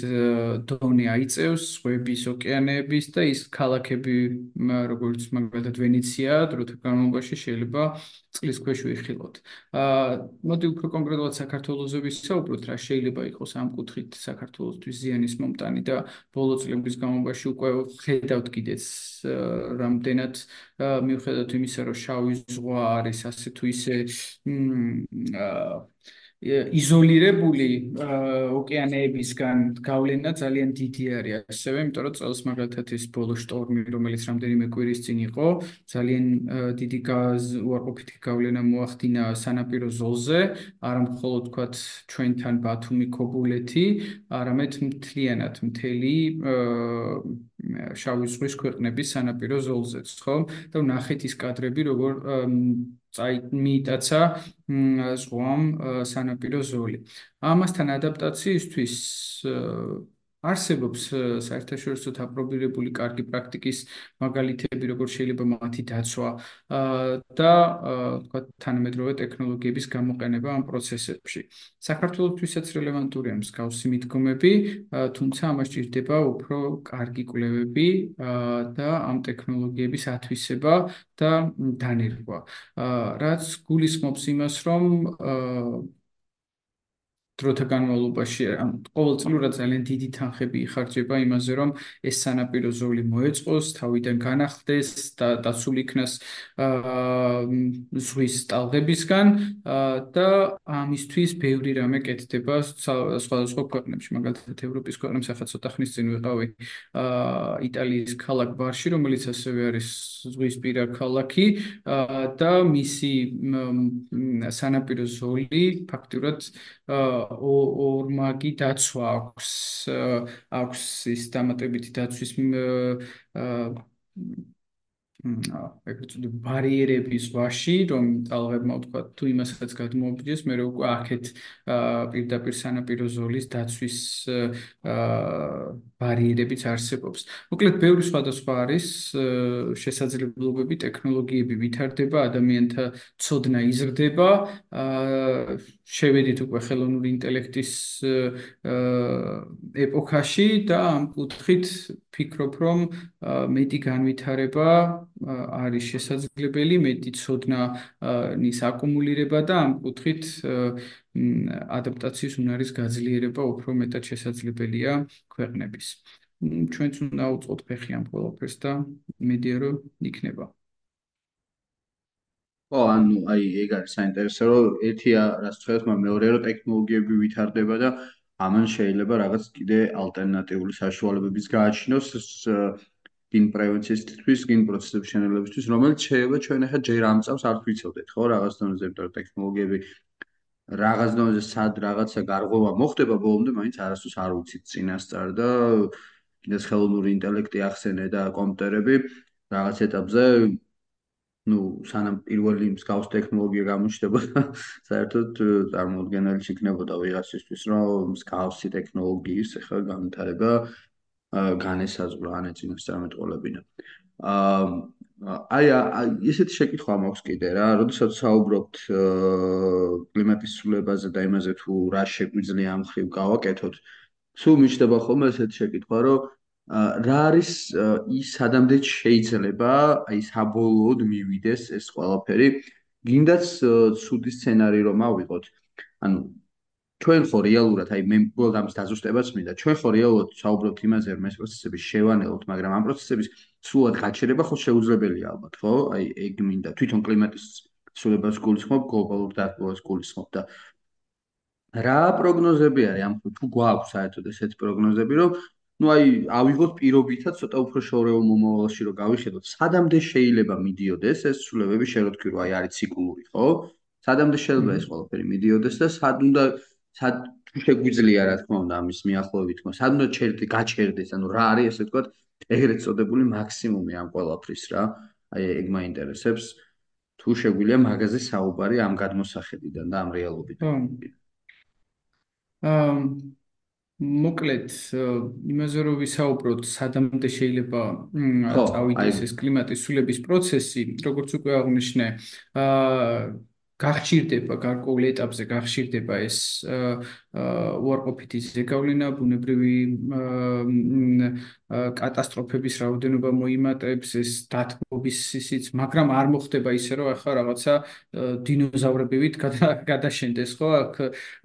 დონე აიწევს, ზღვების, ოკეანეების და ის ქალაქები, როგორც მაგალითად ვენეცია, დროთა განმავლობაში შეიძლება წყლის ქვეშ ვიხილოთ. აა მოდი უფრო კონკრეტულად საქართველოსზე ვისაუბროთ, რა შეიძლება იყოს ამ კუთხით საქართველოსთვის ზიანის მომტანი და ბოლო წლების განმავლობაში უკვე ხედავთ კიდეც რამდენად მიუხედავად იმისა, რომ შავი ზღვა არის ასე თუ ისე აა იზოლირებული ოკეანეებისგან გავლენა ძალიან დიდი არის ასევე, იმიტომ რომ წელს მაგალითად ის ბოლო შტორმი, რომელიც რამდენიმე კვირის წინ იყო, ძალიან დიდი უარყოფითი გავლენა მოახდინა სანაპირო ზოლზე, არა მხოლოდ თქვათ ჩვენთან ბათუმი, ქობულეთი, არამედ მთლიანად მთელი შავი ზღვის ქვეყნების სანაპირო ზოლზეც, ხო? და ნახეთ ის კადრები, როგორ წაი მიიტაცა ზღვამ სანაპირო ზოლი. ამასთან ადაპტაციისთვის არსებობს საერთაშორისო დაპრობირებული კარგი პრაქტიკის მაგალითები, როგორც შეიძლება მათი დაცვა და თქვა თანამედროვე ტექნოლოგიების გამოყენება ამ პროცესებში. საქართველოსთვისაც რელევანტურია მსგავსი მიდგომები, თუმცა ამას ჭირდება უფრო კარგი კვლევები და ამ ტექნოლოგიების ათვისება და დანერგვა. რაც გულისხმობს იმას, რომ დროთა განმავლობაში ან ყოველწლიურად ძალიან დიდი თანხები იხარჯება იმაზე, რომ ეს სანაპირო ზოლი მოეწყოს, თავიდან განახლდეს და დაცულ იქნას ზღვის ტალღებისგან და ამისთვის ბევრი რამე კეთდება სხვადასხვა ქვეყნებში, მაგალითად ევროპის ქვეყნებში, ახლა ცოტა ხნის წინ ვიყავი იტალიის ქალაქ ბარში, რომელიც ასევე არის ზღვის პირა ქალაქი და მისი სანაპირო ზოლი ფაქტურად ორმაგი დაცვა აქვს აქვს ის დამატებითი დაცვის ეგრეთ წოდებული ბარიერების ვაში, რომ ტალღებმა თქვა თუ იმასაც გადმოაბიჯეს, მე უკვე აქეთ პირდაპირ სანაპირო ზოლის დაცვის ბარიერებიც არსებობს. მოკლედ, ბევრი სხვადასხვა არის შესაძლებლობები, ტექნოლოგიები ვითარდება, ადამიანთა ცოდნა იზრდება. შევედით უკვე ხელოვნური ინტელექტის ეპოქაში და ამ კუთხით ფიქრობ, რომ მეტი განვითარება არის შესაძლებელი, მეტი ცოდნაის აკუმულირება და ამ კუთხით ადაპტაციის უნარის გაძლიერება უფრო მეტად შესაძლებელია ქვეყნების. ჩვენც უნდა უწყოთ ფეხი ამ ყველაფერს და მედია რომ იქნება. ო, ანუ აი ეგ არის საინტერესო, რომ ერთია რაც ხედავთ, მაგრამ მეორეა რომ ტექნოლოგიები ვითარდება და ამან შეიძლება რაღაც კიდე ალტერნატიული საშუალებების გააჩინოს გინ პრევენციისთვის, გინ პროცესების შენელებისთვის, რომელიც შეიძლება ჩვენ ახლა ჯერ ამ წავს არ ვიცოდეთ, ხო, რაღაც დონეზე, იმიტომ რომ ტექნოლოგიები რაღაც დონეზე სად რაღაცა გარღვევა მოხდება ბოლომდე, მაინც არასდროს არ ვიცით წინასწარ და კიდეც ხელოვნური ინტელექტი ახსენე და კომპიუტერები რაღაც ეტაპზე ну, სანამ პირველი მსგავს ტექნოლოგია გამოჩნდებოდა, საერთოდ წარმოუდგენელი იქნებოდა ვიღაცისთვის, რომ მსგავსი ტექნოლოგიის ახლა განვითარება განესაზღვრა ან ეწინასწარ მეტყოლებინა. აა აი ესეთი შეკითხვა მაქვს კიდე რა, როდესაც საუბრობთ კლიმატის ცვლილებაზე და იმაზე თუ რა შეგვიძლია ამ ხრივ გავაკეთოთ, სულ მიჩნდება ხოლმე ესეთი შეკითხვა, რომ რა არის ის სადამდე შეიძლება აი საბოლოოდ მივიდეს ეს ყველაფერი, გინდაც ცუდი სცენარი რომ ავიღოთ. ანუ ჩვენ ხო რეალურად აი მე ყოველ ამის დაზუსტებაც მინდა. ჩვენ ხო რეალურად საუბრობთ იმაზე რომ ეს პროცესები შევანელოთ მაგრამ ამ პროცესების სულად გაჩერება ხო შეუძლებელია ალბათ ხო? აი ეგ მინდა. თვითონ კლიმატის ცვლილებას გულისხმობ გლობალურ დათბობას გულისხმობ და რა პროგნოზები არის? ამ თუ გვაქვს საერთოდ ესეთი პროგნოზები რომ ну აი ავიღოთ პირობითად ცოტა უფრო შორეულ მომავალში რომ გავიხედოთ სადამდე შეიძლება მიდიოდეს ეს ცვლილებები შეროთქვი რომ აი არის ციკლური ხო? სადამდე შეიძლება ეს ყველაფერი მიდიოდეს და სად უნდა სად შეგვიძლია რა თქმა უნდა ამის მიახლოებით თქო სად უნდა ჩერდი გაჩერდეს ანუ რა არის ესე ვთქვათ ეგრეთ წოდებული მაქსიმუმი ამ ყველაფრის რა აი ეგ მაინტერესებს თუ შეგვიძლია მაგაზე საუბარი ამ გადმოსახედიდან და ამ რეალობიდან. აა მოკლედ იმაზე რომ ვისაუბროთ სადამდე შეიძლება წავიდეს ეს კლიმატის ცვლილების პროცესი როგორც უკვე აღნიშნე აა გახშირდება გარკვეულ ეტაპზე გახშირდება ეს უარყოფითი ზეგავლენა ბუნებრივი კატასტროფების რაოდენობა მოიმატებს ეს დათბობის სისიც მაგრამ არ მოხდება ისე რომ ახლა რაღაცა დინოზავრებივით გადაშენდეს ხო აქ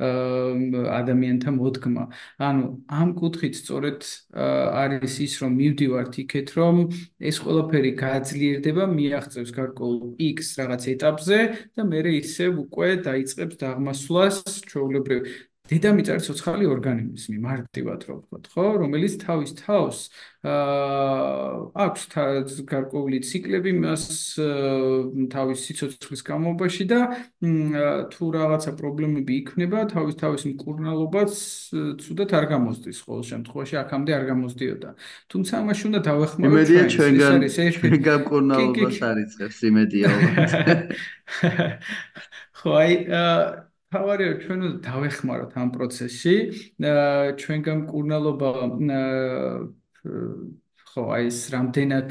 ადამიანთა მოდგმა. ანუ ამ კუთხით სწორედ არის ის რომ მივდივართ იქეთ რომ ეს ყველაფერი გაძლიერდება მიაღწევს გარკვეულ X რაღაც ეტაპზე და მე ისევ უკვე დაიწყებს დაღმასვლას ჩვეულებრივ დედამიწა არის ცოცხალი ორგანიზმი მარტივად რო ვთქვათ ხო? რომელიც თავის თავს აა აქვს გარკვეული ციკლები მას თავის სიცოცხლის განმავლობაში და თუ რაღაცა პრობლემები იქნება თავის თავის მკურნალობაც ცუდად არ გამოსდის ყოველ შემთხვევაში აქამდე არ გამოსდიოდა. თუმცა ამაში უნდა დავეხმაროთ ჩვენ ეს არის ეს ჩვენ მკურნალობას არიწევს იმედია ხო აი თავარია ჩვენ უნდა დავეხმაროთ ამ პროცესში. ჩვენგან კურნალობა ხო აი ეს რამდენად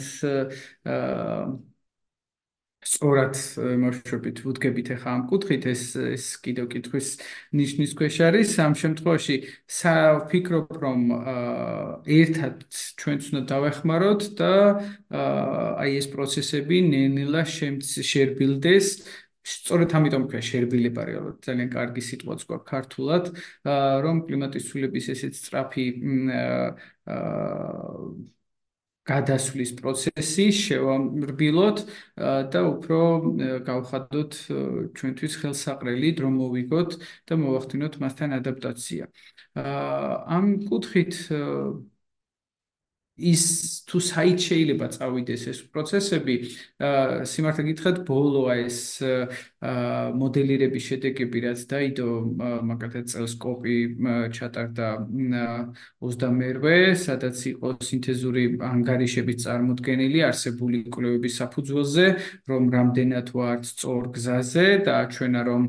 სწორად მოშობით ვუდგებით ახლა ამ კუთხით ეს ეს კიდევ კითხვის ნიშნის ქვეშ არის. ამ შემთხვევაში საფიქრობ რომ ერთად ჩვენც უნდა დავეხმაროთ და აი ეს პროცესები ნელ-ნელა შერბილდეს სწორედ ამიტომ ქვია შერბილება რეალურად ძალიან კარგი სიტყვაც გვაქვს ქართულად რომ კლიმატის ცვლილების ესეც სწრაფი გადასვლის პროცესი შევამრბილოთ და უფრო გავხადოთ ჩვენთვის ხელსაყრელი დრო მოვიგოთ და მოვახდინოთ მასთან ადაპტაცია. ამ კუთხით ის თუ საით შეიძლება წავიდეს ეს პროცესები, სიმართლე გითხრათ, ბოლოა ეს მოდელირების შედეგები, რაც დაიდო მაგალითად წელს კოპი ჩატარდა 28-ე, სადაც იყო სინთეზური ანგარიშების წარმოქმნილი არსებული კვლევების საფუძველზე, რომ რამდენად ვართ სწორ გზაზე და აჩვენა, რომ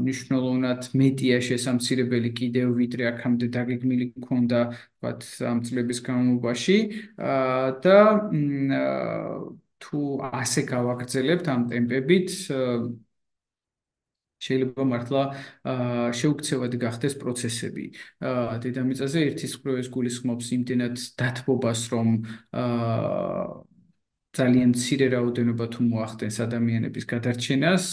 მნიშვნელოვნად მეტია შესამცირებელი კიდევ ვიდრე აქამდე დაგეგმილი ქონდა ვთქვათ ამ წლების განმავლობაში. და თუ ასე გავაგრძელებთ ამ ტემპებით შეიძლება მართლა შეუქცევადი გახდეს პროცესები. დედამიწაზე ერთის მხრივ ეს გულისხმობს იმდენად დათბობას, რომ ძალიან მცირე რაოდენობა თუ მოახდენს ადამიანების გადარჩენას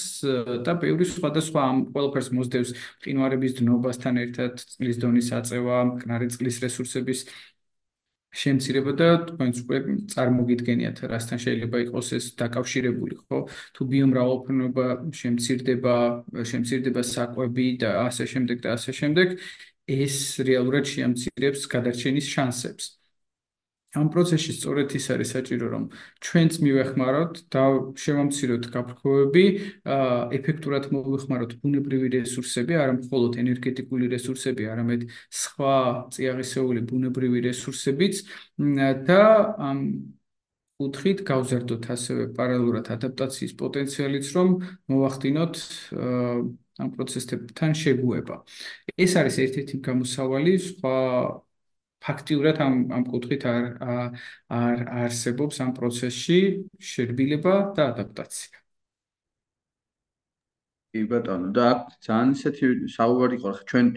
და ბევრი სხვადასხვა ამ ყველაფერს მოსდევს ყინვარების დნობასთან ერთად წყლის დონის აწევა, მკნარი წყლის რესურსების შემცირება და თქვენც უკვე წარმოგიდგენიათ რასთან შეიძლება იყოს ეს დაკავშირებული, ხო? თუ ბიომრავალფეროვნება შემცირდება, შემცირდება საკვები და ასე შემდეგ და ასე შემდეგ, ეს რეალურად შეამცირებს გადარჩენის შანსებს. ამ პროცესში სწორედ ის არის საჭირო რომ ჩვენც მივეხმაროთ და შევამციროთ გაფრქვევები, ეფექტურად მოვეხმაროთ ბუნებრივი რესურსები, არა მხოლოდ ენერგეტიკული რესურსები, არამედ სხვა წიაღისეული ბუნებრივი რესურსებიც და ამ კუთხით გავზარდოთ ასევე პარალელურად ადაპტაციის პოტენციალიც, რომ მოვახდინოთ ამ პროცესებთან შეგუება. ეს არის ერთ-ერთი გამოსავალი სხვა ფაქტიურად ამ ამ კუთხით არ არ არსებობს ამ პროცესში შერბილება და ადაპტაცია. კი ბატონო, და ძალიან ისეთი საუბარი ყო, ხა ჩვენ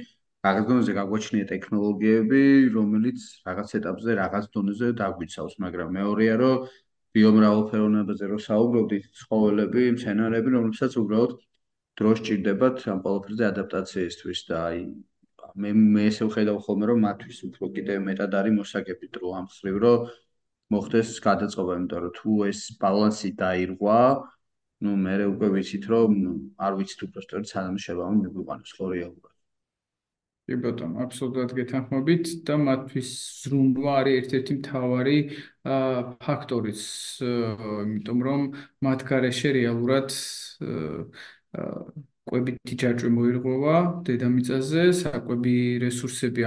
რაღაც დონეზე გაგვაჩნია ტექნოლოგიები, რომელიც რაღაც ეტაპზე, რაღაც დონეზე დაგვიცავს, მაგრამ მეორეა, რომ ბიომრავალფეროვნებაზე რო საუბრობდით, ცხოველები, მცენარეები, რომლებსაც უბრალოდ დრო სჭირდებათ ამ ყველაფერზე ადაპტაციისთვის და აი მე მე ესე ვხედავ ხოლმე რომ მათთვის უფრო კიდევ მეტად არის მოსაგები დრო ამ ხრივ რომ მოხდეს გადაწყობა იმიტომ რომ თუ ეს ბალანსი დაირღვა ну მე უკვე ვიცით რომ არ ვიცით უფრო სწორად სანამ შევამო მიგვიყვანოს ხო რეალურად კი ბატონო აბსოლუტურად გეთანხმებით და მათთვის ზრუნვა არის ერთ-ერთი მთავარი ფაქტორიც იმიტომ რომ მათ გარეშე რეალურად კვებითი ჯაჭვი მოირღვევა დედამიწაზე, საკვები რესურსები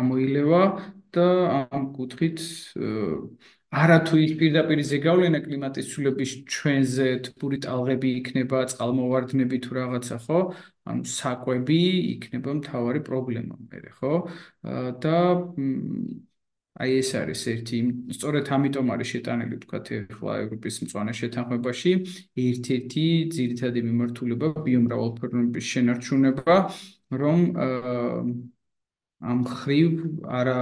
ამოილევა და ამ კუთხით არათუ ის პირდაპირ ზეგავლენა კლიმატის ცვლილების ჩვენზე თბური ტალღები იქნება, წყალმოვარდნები თუ რაღაცა, ხო? ანუ საკვები იქნება მთავარი პრობლემა მე, ხო? და აი ეს არის ერთი სწორედ ამიტომ არის შეტანილი თქვა ახლა ევროპის მწვანე შეთანხმებაში ერთ-ერთი ძირითადი მიმართულება ბიომრავალფეროვნების შენარჩუნება რომ ამ ხრივ არა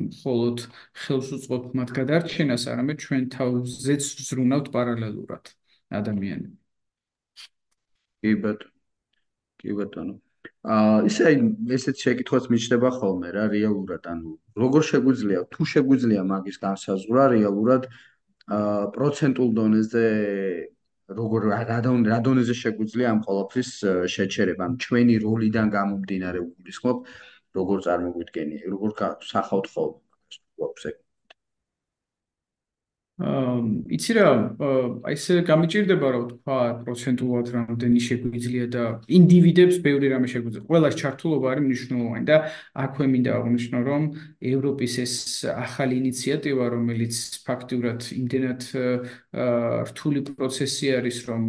მხოლოდ ხელს უწყობ მათ გადარჩენას, არამედ ჩვენ თავზეც ზრუნავთ პარალელურად ადამიანები. კი ბატონო. კი ბატონო. აა ისე ესეც შეკითხვაც მიჩნდება ხოლმე რა რეალურად, ანუ როგორ შეგვიძლია, თუ შეგვიძლია მაგის განსაზღვრა რეალურად აა პროცენტულ დონეზე როგორ რა დონეზე შეგვიძლია ამ ყოლაფრის შეჩერება, ანუ ჩვენი როლიდან გამომდინარე უგულისხმობ როგორ წარმოგვიდგენია, როგორ სახავთ ხოლმე გვაქვს ეგ. აა იცი რა, აი ეს გამიჭირდება რა ვთქვა, პროცენტულად რამდენი შეგვიძლია და ინდივიდებს ბევრი რამე შეგვიძლია. ყველას ჩართულობა არის მნიშვნელოვანი და აქვე მინდა აღნიშნო, რომ ევროპის ეს ახალი ინიციატივა, რომელიც ფაქტიურად იმდენად რთული პროცესი არის, რომ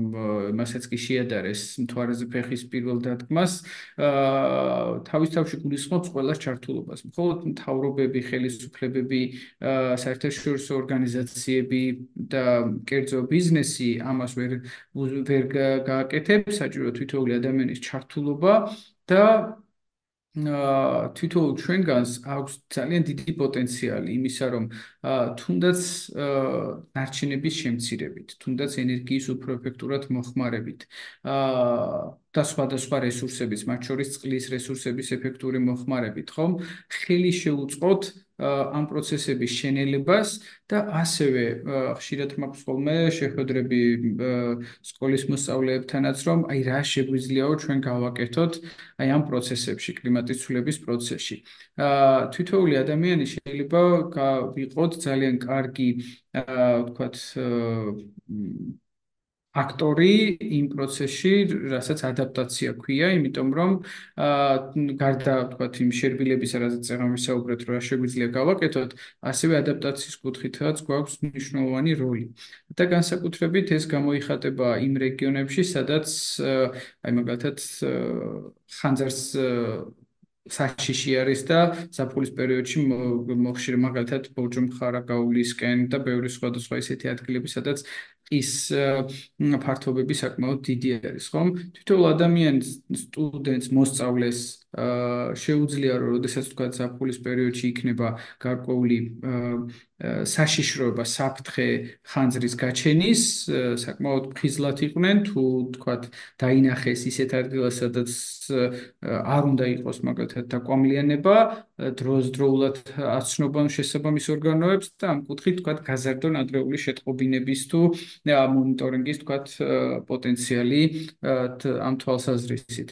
მასაც კი შეადარეს მთვარეზე ფეხის პირველ დადგმას, აა თავის თავში გულისხმობს ყველას ჩართულობას. მხოლოდ მთავრობები, ხელისუფლებები, საერთაშორისო ორგანიზაციები ორგანიზაციები და კერძო ბიზნესი ამას ვერ ვერ გააკეთებს, საჭირო თითოეული ადამიანის ჩართულობა და თვითონ ჩვენგანს აქვს ძალიან დიდი პოტენციალი იმისა, რომ თუნდაც ნარჩენების შემცირებით, თუნდაც ენერგიის უფრო ეფექტურად მოხმარებით, და სხვადასხვა რესურსების, მათ შორის წყლის რესურსების ეფექტური მოხმარებით, ხომ? ხელი შეუწყოთ ამ პროცესების შენელებას და ასევე ხშირად მაქვს ხოლმე შეხვედრები სკოლის მოსწავლეებთანაც, რომ აი რა შეგვიძლიაო ჩვენ გავაკეთოთ აი ამ პროცესებში, კლიმატის ცვლილების პროცესში. აა თითოეული ადამიანი შეიძლება ვიყოთ ძალიან კარგი აა ვთქვათ აქტორი იმ პროცესში, რასაც ადაპტაცია ქვია, იმიტომ რომ აა გარდა თქვათ იმ შერბილებისა, რასაც წეგან ვისაუბრეთ, რა შეგვიძლია გავაკეთოთ, ასევე ადაპტაციის კუთხითაც გვაქვს მნიშვნელოვანი როლი. და განსაკუთრებით ეს გამოიხატება იმ რეგიონებში, სადაც აი მაგალითად ხანძარს საშიში არის და საფულის პერიოდში მოხშირ მაგალითად ბორჯომხარა გაულისკენ და ბევრი სხვადასხვა ისეთი ადგილები, სადაც ის ფართობები საკმაოდ დიდი არის, ხომ? თითოეულ ადამიანს, სტუდენტს, მოსწავლეს შეუძლია რომ შესაძლოა თქვა საფულის პერიოდში იქნება გარკვეული საშიშროება საფრთხე ხანძრის გაჩენის საკმაოდ ფხიზლად იყვნენ თუ თქვა დაინახეს ისეთ ადგილას სადაც არ უნდა იყოს მაგალითად დაკვამლიანება დროზდროულად აცნობენ შესაბამის ორგანოებს და ამ კუთხით თქვა გაზარდონ ადრეული შეტყობინების თუ მონიტორინგის თქვა პოტენციალი ამ თვალსაზრისით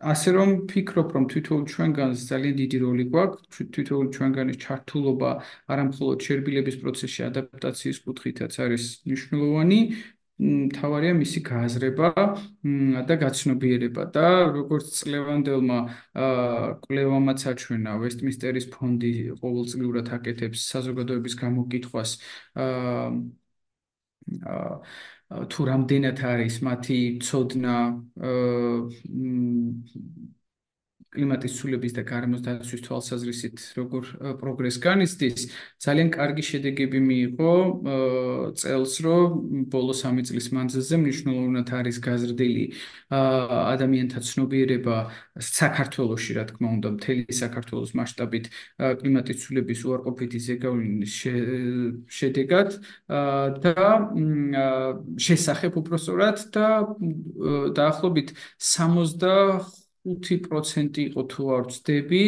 ასე რომ ფიქრობ რომ თვითონ ჩვენგანს ძალიან დიდი როლი გვაქვს თვითონ ჩვენგანის ჩართულობა არამხოლოდ შერბილების პროცესში ადაპტაციის კუთხითაც არის მნიშვნელოვანი. თავარია მისი გააზრება და გაცნობიერება და როგორც წლევანდელმა კვლევამაც აჩვენა ვესტმინსტერის ფონდი ყოველწლიურად აკეთებს საზოგადოების გამოკითხვას თუ რამდენად არის მათი ცოდნა კლიმატის ცვლილების და გარემოს დაცვის თვალსაზრისით როგორ პროგრეს განიცდის, ძალიან კარგი შედეგები მიიღო წელს, რომ ბოლო 3 წლის მანძილზე მნიშვნელოვნად არის გაზრდილი ადამიანთა ცნობიერება საქართველოში, რა თქმა უნდა, მთელი საქართველოს მასშტაბით კლიმატის ცვლილების უარყოფითი ზეგავლენის შედეგად და შესახებ უფრო სწორად და დაახლოებით 60 5% იყო თუ არ ვწდები,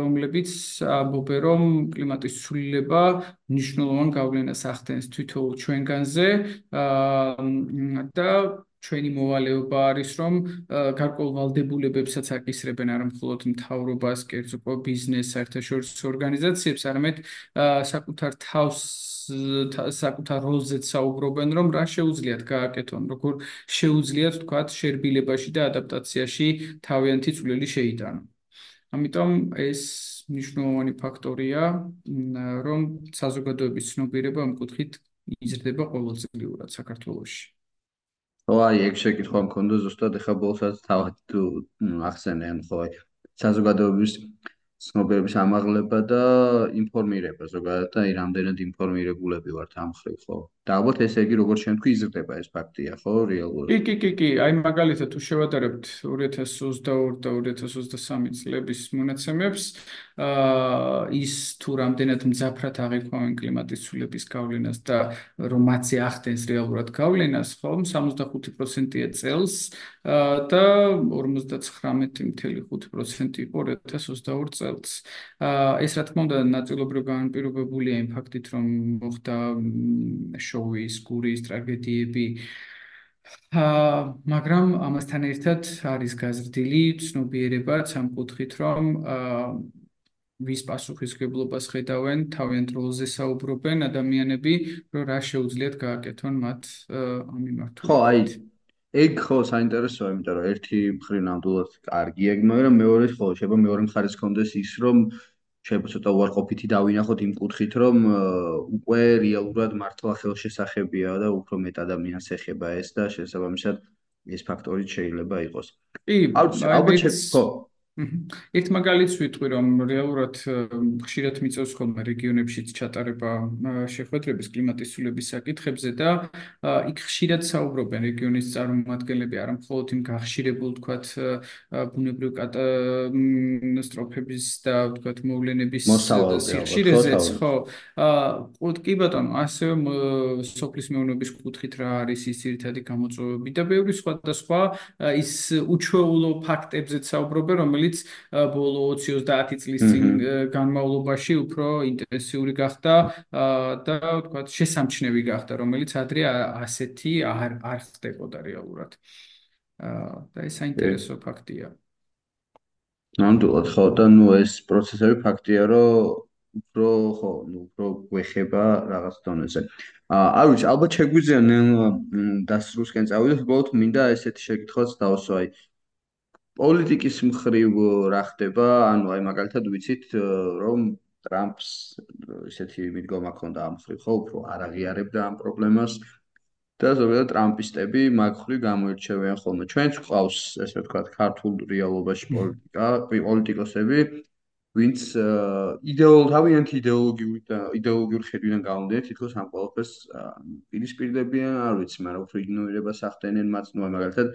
რომლებიც ამბობენ, რომ კლიმატის ცვლილება მნიშვნელოვან გავლენას ახდენს თვითონ ჩვენგანზე. და ჩვენი მოვალეობა არის, რომ გარკვეულ ვალდებულებებსაც აკისრებენ არა მხოლოდ მთავრობას, კერძო ბიზნესს, საერთაშორისო ორგანიზაციებს, არამედ საკუთარ თავს საკუთარ როლზეც საუბრობენ, რომ რა შეუძლიათ გააკეთონ, როგორ შეუძლიათ თქვათ შერბილებაში და ადაპტაციაში თავიანთი წვლილი შეიტანონ. ამიტომ ეს მნიშვნელოვანი ფაქტორია, რომ საზოგადოების ცნობიერება ამ კუთხით იზრდება ყოველწლიურად საქართველოში. ხო, აი, ეგ შეკითხვა მქონდა ზუსტად ეხა ბოლოსაც თავად თუ ახსენე, ან ხო, აი, საზოგადოების ცნობების ამაღლება და ინფორმირება. ზოგადად და აი რამდენად ინფორმირებულები ვართ ამ ხრივ ხო და ალბათ ესე იგი როგორც შენ თქვი იზრდება ეს ფაქტია ხო რეალურად კი კი კი კი აი მაგალითად თუ შევადარებთ 2022 და 2023 წლების მონაცემებს აა ის თუ რამდენად მძაფრად აღიქვამენ კლიმატის ცვლილების გავლენას და რომ მათზე ახდენს რეალურად გავლენას ხო 65%-ია წელს და 59.5% იყო 2022 წელს. ეს რა თქმა უნდა ნაწილობრივ განპირობებულია იმ ფაქტით, რომ მოხდა შოუის, გურის ტრაგედიები. აა მაგრამ ამასთან ერთად არის გაზრდილი ცნობიერებაც ამ კუთხით, რომ აა ვის პასუხისგებლობას ხედავენ, თავიანთ როლზე საუბრობენ ადამიანები, რომ რა შეუძლიათ გააკეთონ მათ ამ მიმართულებით. ხო, აი ეგ ხო საინტერესოა, იმიტომ რომ ერთი მხრივ ნამდვილად კარგია, მაგრამ მეორე ხო შეიძლება მეორე მხარეს კონდეს ის, რომ შეიძლება ცოტა უარყოფითი დავინახოთ იმ კუთხით, რომ უკვე რეალურად მართლა ხელშესახებია და უფრო მეტ ადამიანს ეხება ეს და შესაბამისად ეს ფაქტორი შეიძლება იყოს. კი, ალბათ ხო ერთ მაგალითს ვიტყვი რომ რეალურად ხშირად მიწევს ხოლმე რეგიონებშიც ჩატარება შეხვედრების კლიმატის ცვლილების საკითხებზე და იქ ხშირად საუბრობენ რეგიონის წარმომადგენლები არა მხოლოდ იმ გახშირებულ თქვათ ბუნებრივ კატასტროფების და თქვათ მოვლენების სიხშირეზეც ხო აა კი ბატონო ასევე სოფლის მეურნეობის კუთხით რა არის ის ერთადი გამოწვევები და ბევრი სხვა და სხვა ის უჩვეულო ფაქტებზეც საუბრობენ რომელიც რომელიც ბოლო 20-30 წლის წინ განმავლობაში უფრო ინტენსიური გახდა და თქვა შესამჩნევი გახდა, რომელიც ადრე ასეთი არ არ ხდებოდა რეალურად. და ეს საინტერესო ფაქტია. ნამდვილად ხო და ნუ ეს პროცესები ფაქტია, რომ უფრო ხო, ნუ უფრო გვეხება რაღაც დონეზე. აა არ ვიცი, ალბათ შეგვიძლია ნელ დასრულსკენ წავიდეთ, უბრალოდ მინდა ესეთი შეკითხვაც დავსვა, აი პოლიტიკის მხრივ რა ხდება? ანუ აი მაგალითად ვიცით რომ ტრამპს ესეთი მიდგომა ქონდა ამ მხრივ, ხო, უფრო არ აღიარებდა ამ პრობლემას და ზოგადად ტრამპისტები მაგ მხრივ გამოირჩევიან ხოლმე. ჩვენც ყავს, ესე ვთქვათ, ქართულ რეალობაში პოლიტიკა, პოლიტიკოსები, ვინც იდეოლ თავიანთი იდეოლოგიური და იდეოლოგიური ხედვიდან გამომდინარე, თითქოს ამ ყველაფერს პირისპირდებიან, არ ვიცი, მაგრამ უფრო იგნორირებას ახდენენ მათ, ну, მაგალითად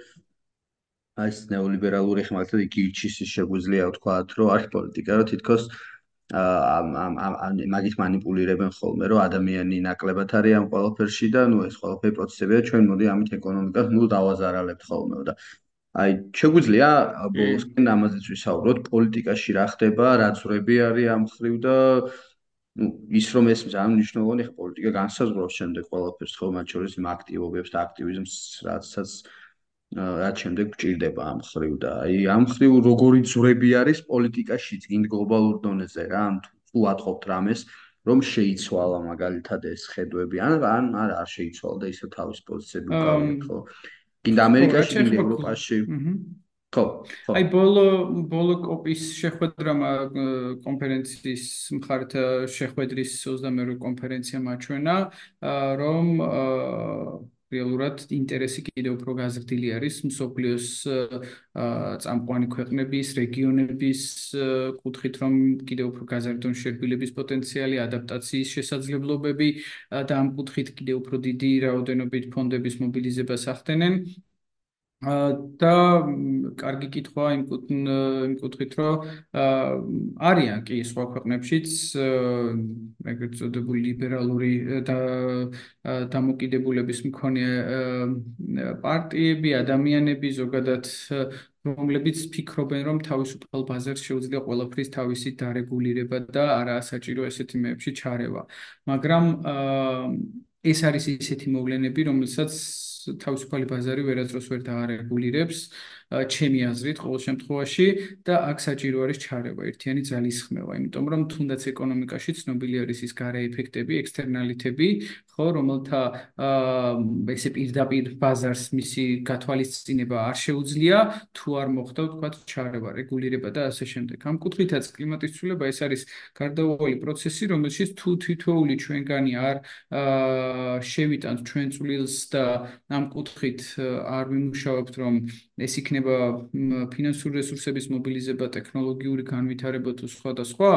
აი ეს ნეოლიბერალური ხმალთა გიჩისი შეგვიძლია ვთქვათ, რომ არქ პოლიტიკა, რომ თითქოს ამ ამ ამ მაგით манипуლირებენ ხოლმე, რომ ადამიანი ნაკლებად არის ამ ყველაფერში და ნუ ეს ყველაფერი პროცესებია, ჩვენ მოდი ამით ეკონომიკას ნუ დავაზარალებთ ხოლმე და აი შეგვიძლია ბოლოსკენ ამაზეც ვისაუბროთ, პოლიტიკაში რა ხდება, რა ძვრები არის ამ ხრივ და ну ის რომ ეს ძალიან მნიშვნელოვანი ხა პოლიტიკა განსაზღვრავს შემდეგ ყველაფერს ხო მათ შორის იმ აქტივობებს და აქტივიზმს რაცაც რაც შემდეგ გჭირდება ამ ხრივ და აი ამ ხრივ როგორი ძვრები არის პოლიტიკაშიც გინ გლობალურ დონეზე რა ან თუ ათხოვთ რამეს რომ შეიცვალა მაგალითად ეს ხედვები. ან ან არა არ შეიცვალა და ისე თავის პოზიციები უკავიათ ხო გინდა ამერიკაში გინდა ევროპაში. ხო ხო. აი ბოლო ბოლო კოპის შეხვედრა კონფერენციის მხართ შეხვედრის 22 კონფერენცია მაჩვენა რომ რეალურად ინტერესი კიდევ უფრო გაზრდილი არის მსოფლიოს წამყვანი ქვეყნების, რეგიონების კუთხით, რომ კიდევ უფრო გაზარდონ შერბილების პოტენციალი, ადაპტაციის შესაძლებლობები და ამ კუთხით კიდევ უფრო დიდი რაოდენობით ფონდების მობილიზებას ახდენენ. და კარგი კითხვა იმ იმ კუთხით რომ არიან კი სხვა ქვეყნებშიც ეგრეთ წოდებული ლიბერალური და დამოკიდებულების მქონე პარტიები, ადამიანები ზოგადად რომლებიც ფიქრობენ რომ თავისუფალ ბაზარს შეუძლია ყველაფრის თავისი დარეგულირება და არაა საჭირო ესეთი მეებში ჩარევა. მაგრამ ეს არის ისეთი მოვლენები, რომელსაც თავისუფალი ბაზარი ვერასდროს ვერ დაარეგულირებს ჩემი აზრით ყოველ შემთხვევაში და აქ საჭირო არის ჩარევა. ერთიანი ძალის ხმევა. იმიტომ რომ თუნდაც ეკონომიკაში ცნობილი არის ის გარე ეფექტები ექსტერნალიტები ხო რომელთა ესე პირდაპირ ბაზარს მისი გათვალისწინება არ შეუძლია თუ არ მოხდა თქვა ჩარევა რეგულირება და ასე შემდეგ. ამ კუთხითაც კლიმატის ცვლილება ეს არის გარდაუვალი პროცესი რომელშიც თუ თითოეული ჩვენგანი არ შევიტანთ ჩვენ წვლილს და ამ კუთხით არ ვიმუშავებთ რომ ეს იქნება იქნება ფინანსური რესურსების მობილიზება, ტექნოლოგიური განვითარება თუ სხვა და სხვა,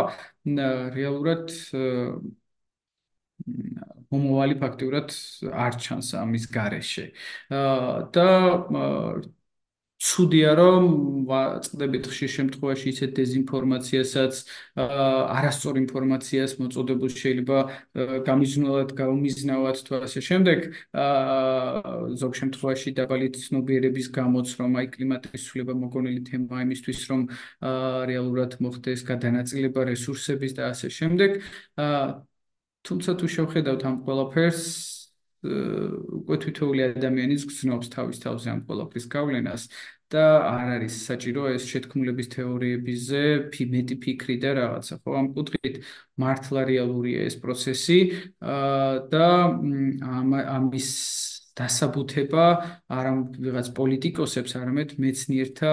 რეალურად მომავალი ფაქტიურად არ ჩანს ამის გარეშე. და ცუდია რომ ვაწყდებით ხშირ შემთხვევაში ისეთ დეзинფორმაციასაც არასწორ ინფორმაციას მოწოდებულ შეიძლება გამიზნულად გამიზნავათ თუ ასე შემდეგ ზოგ შემთხვევაში დაბალი ცნობიერების გამოც რომ აი კლიმატის ცვლილება მოგონილი თემაა იმისთვის რომ რეალურად მოხდეს გადანაწილება რესურსების და ასე შემდეგ თუმცა თუ შევხედავთ ამ ყველაფერს უკვე თითოეული ადამიანის გზნობს თავის თავზე ამ ყველაფრის გავლენას და არ არის საჭირო ეს შეთქმულების თეორიებიზე მეტი ფიქრი და რაღაცა ხო ამ კუთხით მართლა რეალურია ეს პროცესი და ამის დასაბუთება არა ვიღაც პოლიტიკოსებს, არამედ მეცნიერთა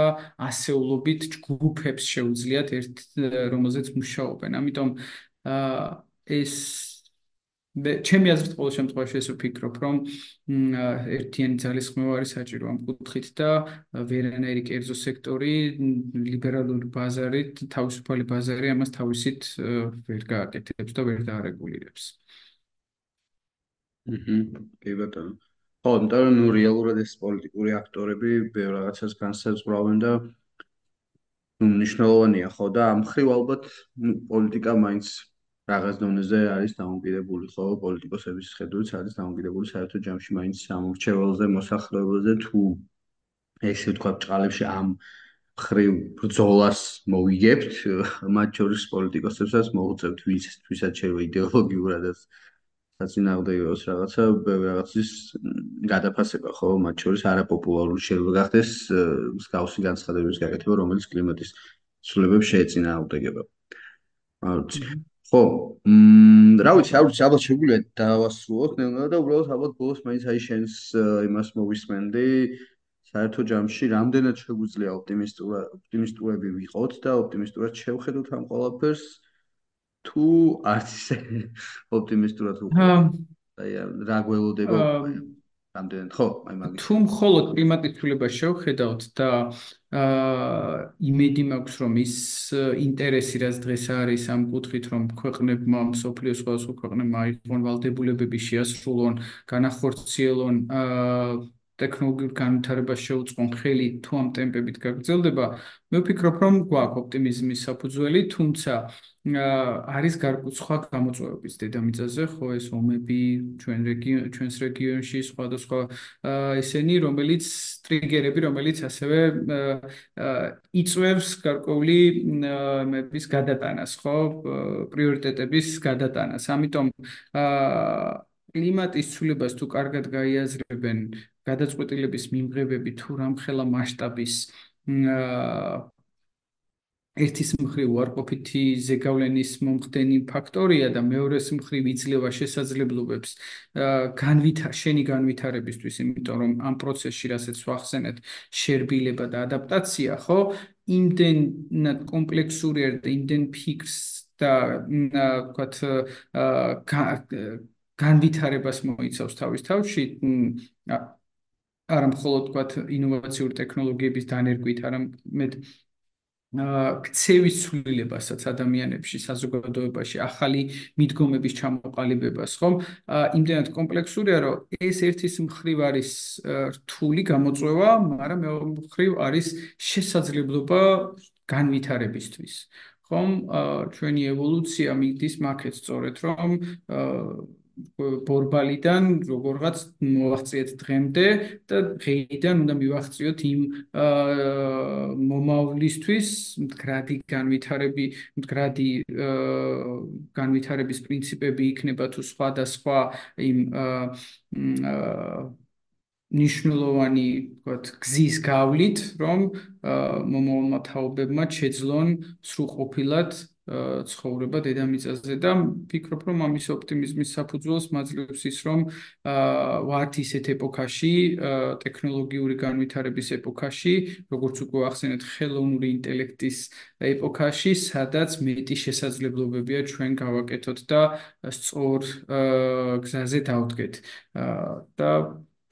ასეულობით ჯგუფებს შეუძლიათ ერთ რომელზეც მუშაობენ. ამიტომ ეს მე ჩემი აზრით ყოველ შემთხვევაში ეს ვფიქრობ, რომ ერთიანი ძალისხმევა არის საჭირო ამ კუთხით და ვერანაირი კერძო სექტორი ლიბერალური ბაზარით, თავისუფალი ბაზარი ამას თავისით ვერ გააკეთებს და ვერ დაარეგულირებს. აჰა, კი ბატონო. ხო, იმიტომ რომ რეალურად ეს პოლიტიკური აქტორები ბევრ რაღაცას განსაზღვრავენ და ნუ მნიშვნელოვანია ხო და ამ ხრივ ალბათ პოლიტიკა მაინც რაღაც დონეზე არის დამოკიდებული ხო? პოლიტიკოსების ხედვით არის დამოკიდებული საერთო ჯამში მაინც სამორჩეველზე მოსახლეობაზე თუ ესე ვთქვა ბჭყალებში ამ ხრივ ბრძოლას მოვიგებთ მათ შორის პოლიტიკოსებსაც მოუწევთ ვის ვისაც შეიძლება იდეოლოგიურადაც საწინააღმდეგოს რაღაცა რაღაცის გადაფასება ხო? მათ შორის არაპოპულარული შეიძლება გახდეს მსგავსი განცხადებების გაკეთება რომელიც კლიმატის ცვლილებებს შეეწინააღმდეგება. არ ვიცი ხო, მმ, რა ვიცი, არ ვიცი, ალბათ შეგვიძლია დავასრულოთ ნელა და უბრალოდ ალბათ ბოლოს მაინც აი შენს იმას მოვისმენდი. საერთო ჯამში რამდენად შეგვიძლია ოპტიმისტურად ოპტიმისტურები ვიყოთ და ოპტიმისტურად შევხედოთ ამ ყველაფერს თუ არც ისე ოპტიმისტურად ვიყოთ. აი რა გველოდება რამდენად ხო, აი მაგის. თუ მხოლოდ კლიმატის ცვლილებას შევხედავთ და აა იმედი მაქვს რომ ის ინტერესი რაც დღეს არის ამ კუთხით რომ ქვეყნებმა სოფლიოს სხვადასხვა ქვეყნებმა აიღონ ვალდებულებები შეასრულონ განახორციელონ აა ტექნოლოგიურ განვითარებას შეუწყონ ხელი თუ ამ ტემპებით გაგრძელდება მე ვფიქრობ რომ გვაქვს ოპტიმიზმის საფუძველი თუმცა არის გარკვეულ გამოწვევების დედამიწაზე ხო ეს ომები ჩვენ რეგიონ ჩვენს რეგიონში სხვადასხვა ესენი რომელიც ტრიგერები რომელიც ასევე იწვევს გარკვეული მების გადატანას ხო პრიორიტეტების გადატანას. ამიტომ კლიმატის ცვლილებას თუ კარგად გაიაზრებენ გადაწყვეტილების მიმღებები თუ რამხელა მასშტაბის ერთის მხრივ უარყოფითი ზეგავლენის მომხდენი ფაქტორია და მეორეს მხრივ იძლევა შესაძლებლობებს განვითარ შენი განვითარებისთვის, იმიტომ რომ ამ პროცესში რასაც ვახსენეთ, შერბილება და ადაპტაცია, ხო, იმდენად კომპლექსური არის და იმდენ ფიქრს და ვთქვათ განვითარებას მოიცავს თავის თავში არა მხოლოდ ვთქვათ ინოვაციური ტექნოლოგიების დანერგვით, არამედ ქცევის ცვლილებასაც ადამიანებში საზოგადოებაში ახალი მიდგომების ჩამოყალიბებას ხომ? იმდენად კომპლექსურია რომ ეს ერთის მხრივ არის რთული გამოწვევა მაგრამ მეორე მხრივ არის შესაძლებლობა განვითარებისთვის. ხომ? ჩვენი ევოლუცია მიგდის მაქეთ სწორედ რომ ბორბალიდან როგორღაც მოვახციეთ დღემდე და დღეიდან უნდა მივახციოთ იმ მომავლისთვის მდგრადი განვითარები მდგრადი განვითარების პრინციპები იქნება თუ სხვა და სხვა იმ ნიშნულოვანი ვთქვათ გზის გავლით რომ მომავალმა თაობებმა შეძლონ სრულყოფილად ცხოვრება დედამიწაზე და ვფიქრობ რომ ამის ოპტიმიზმის საფუძველს მაძლევს ის რომ ვართ ისეთ ეპოქაში ტექნოლოგიური განვითარების ეპოქაში როგორც უკვე ახსენეთ ხელოვნური ინტელექტის ეპოქაში სადაც მეტი შესაძლებლობებია ჩვენ გავაკეთოთ და სწორ გზაზე დავდგეთ. და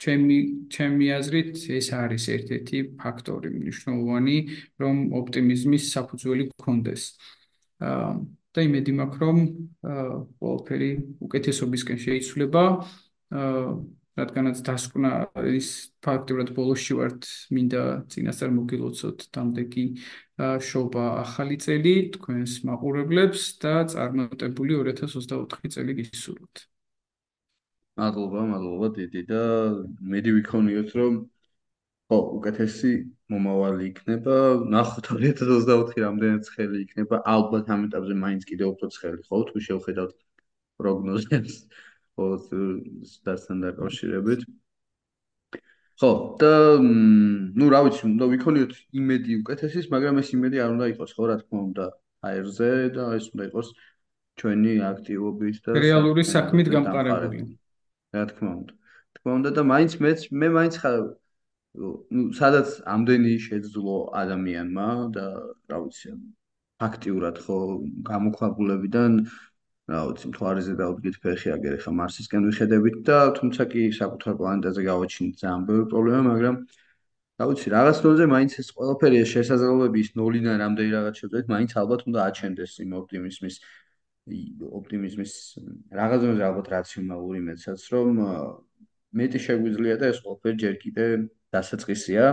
ჩემი ჩემი აზრით ეს არის ერთ-ერთი ფაქტორი მნიშვნელოვანი, რომ ოპტიმიზმის საფუძველი გქონდეს. და იმედი მაქვს, რომ ყველაფერი უკეთესობისკენ შეიცვლება. რადგანაც დასკვნა ის ფაქტურად ბოლოსში ვართ, მინდა წინასწარ მოგილოცოთ დამდეგი შობა ახალი წელი თქვენს მაყურებლებს და წარმატებული 2024 წელი გისურვოთ. მადლობა, მადლობა დიდი და მედი ვიქონიოთ, რომ ხო, უკეთესი მომავალი იქნება. ნახოთ 2024 რამდენად ცხელი იქნება. ალბათ ამ ეტაპზე მაინც კიდევ უფრო ცხელი, ხო, თუ შევხედავთ პროგნოზებს პოსტასთან დაკავშირებით. ხო, და ნუ რა ვიცი, უნდა ვიქონიოთ იმედი უკეთესის, მაგრამ ეს იმედი არ უნდა იყოს, ხო, რა თქმა უნდა, აერზე და ეს უნდა იყოს ჩვენი აქტივობით და რეალური საქმით გამყარებული. რა თქმა უნდა. თქმა უნდა და მაინც მეც მე მაინც ხარ ну სადაც ამდენი შეძლო ადამიანმა და რა ვიცი ფაქტიურად ხო გამოქვაბულებიდან რა ვიცი მთვარეზე დაუდგით ფეხი აგერ ხა მარსისკენ ვიხედებით და თუმცა კი საკუთარ პლანეტაზე გავაჩინეთ ძალიან ბევრი პრობლემა მაგრამ რა ვიცი რაღაც დონეზე მაინც ეს ყველაფერი ეს შესაძლებლობები ის ნოლიდან რამდენი რაღაც შეძლეთ მაინც ალბათ უნდა აჩენდეს იმ ოპტიმიზმის ოპტიმიზმის რაღაც დონეზე ალბათ რაციონალური მეცაც რომ მეტი შეგვიძლია და ეს ყველაფერი ჯერ კიდე დასაწყისია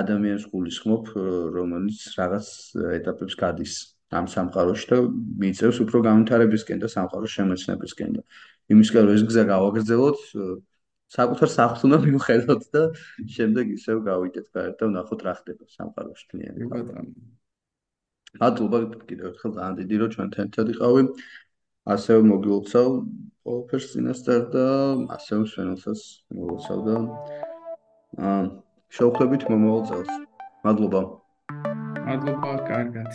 ადამიანს გულისხმობ რომელიც რაღაც ეტაპებს გადის ამ სამყაროში და მიწევს უფრო განვითარებისკენ და სამყაროს შემეცნებისკენ და იმისკენ რომ ეს გზა გავაგრძელოთ საკუთარ სახლს უნდა მივხედოთ და შემდეგ ისევ გავიდეთ გარეთ და ვნახოთ რა ხდება სამყაროში თლიანად. მადლობა კიდევ ერთხელ ძალიან დიდი რომ ჩვენ თენთად იყავი. ასევე მოგილოცავ ყველაფერს წინასწარ და ასევე სვენელსაც მოგილოცავ და აა შევხვდებით მომავალ წელს. მადლობა. მადლობა, კარგად.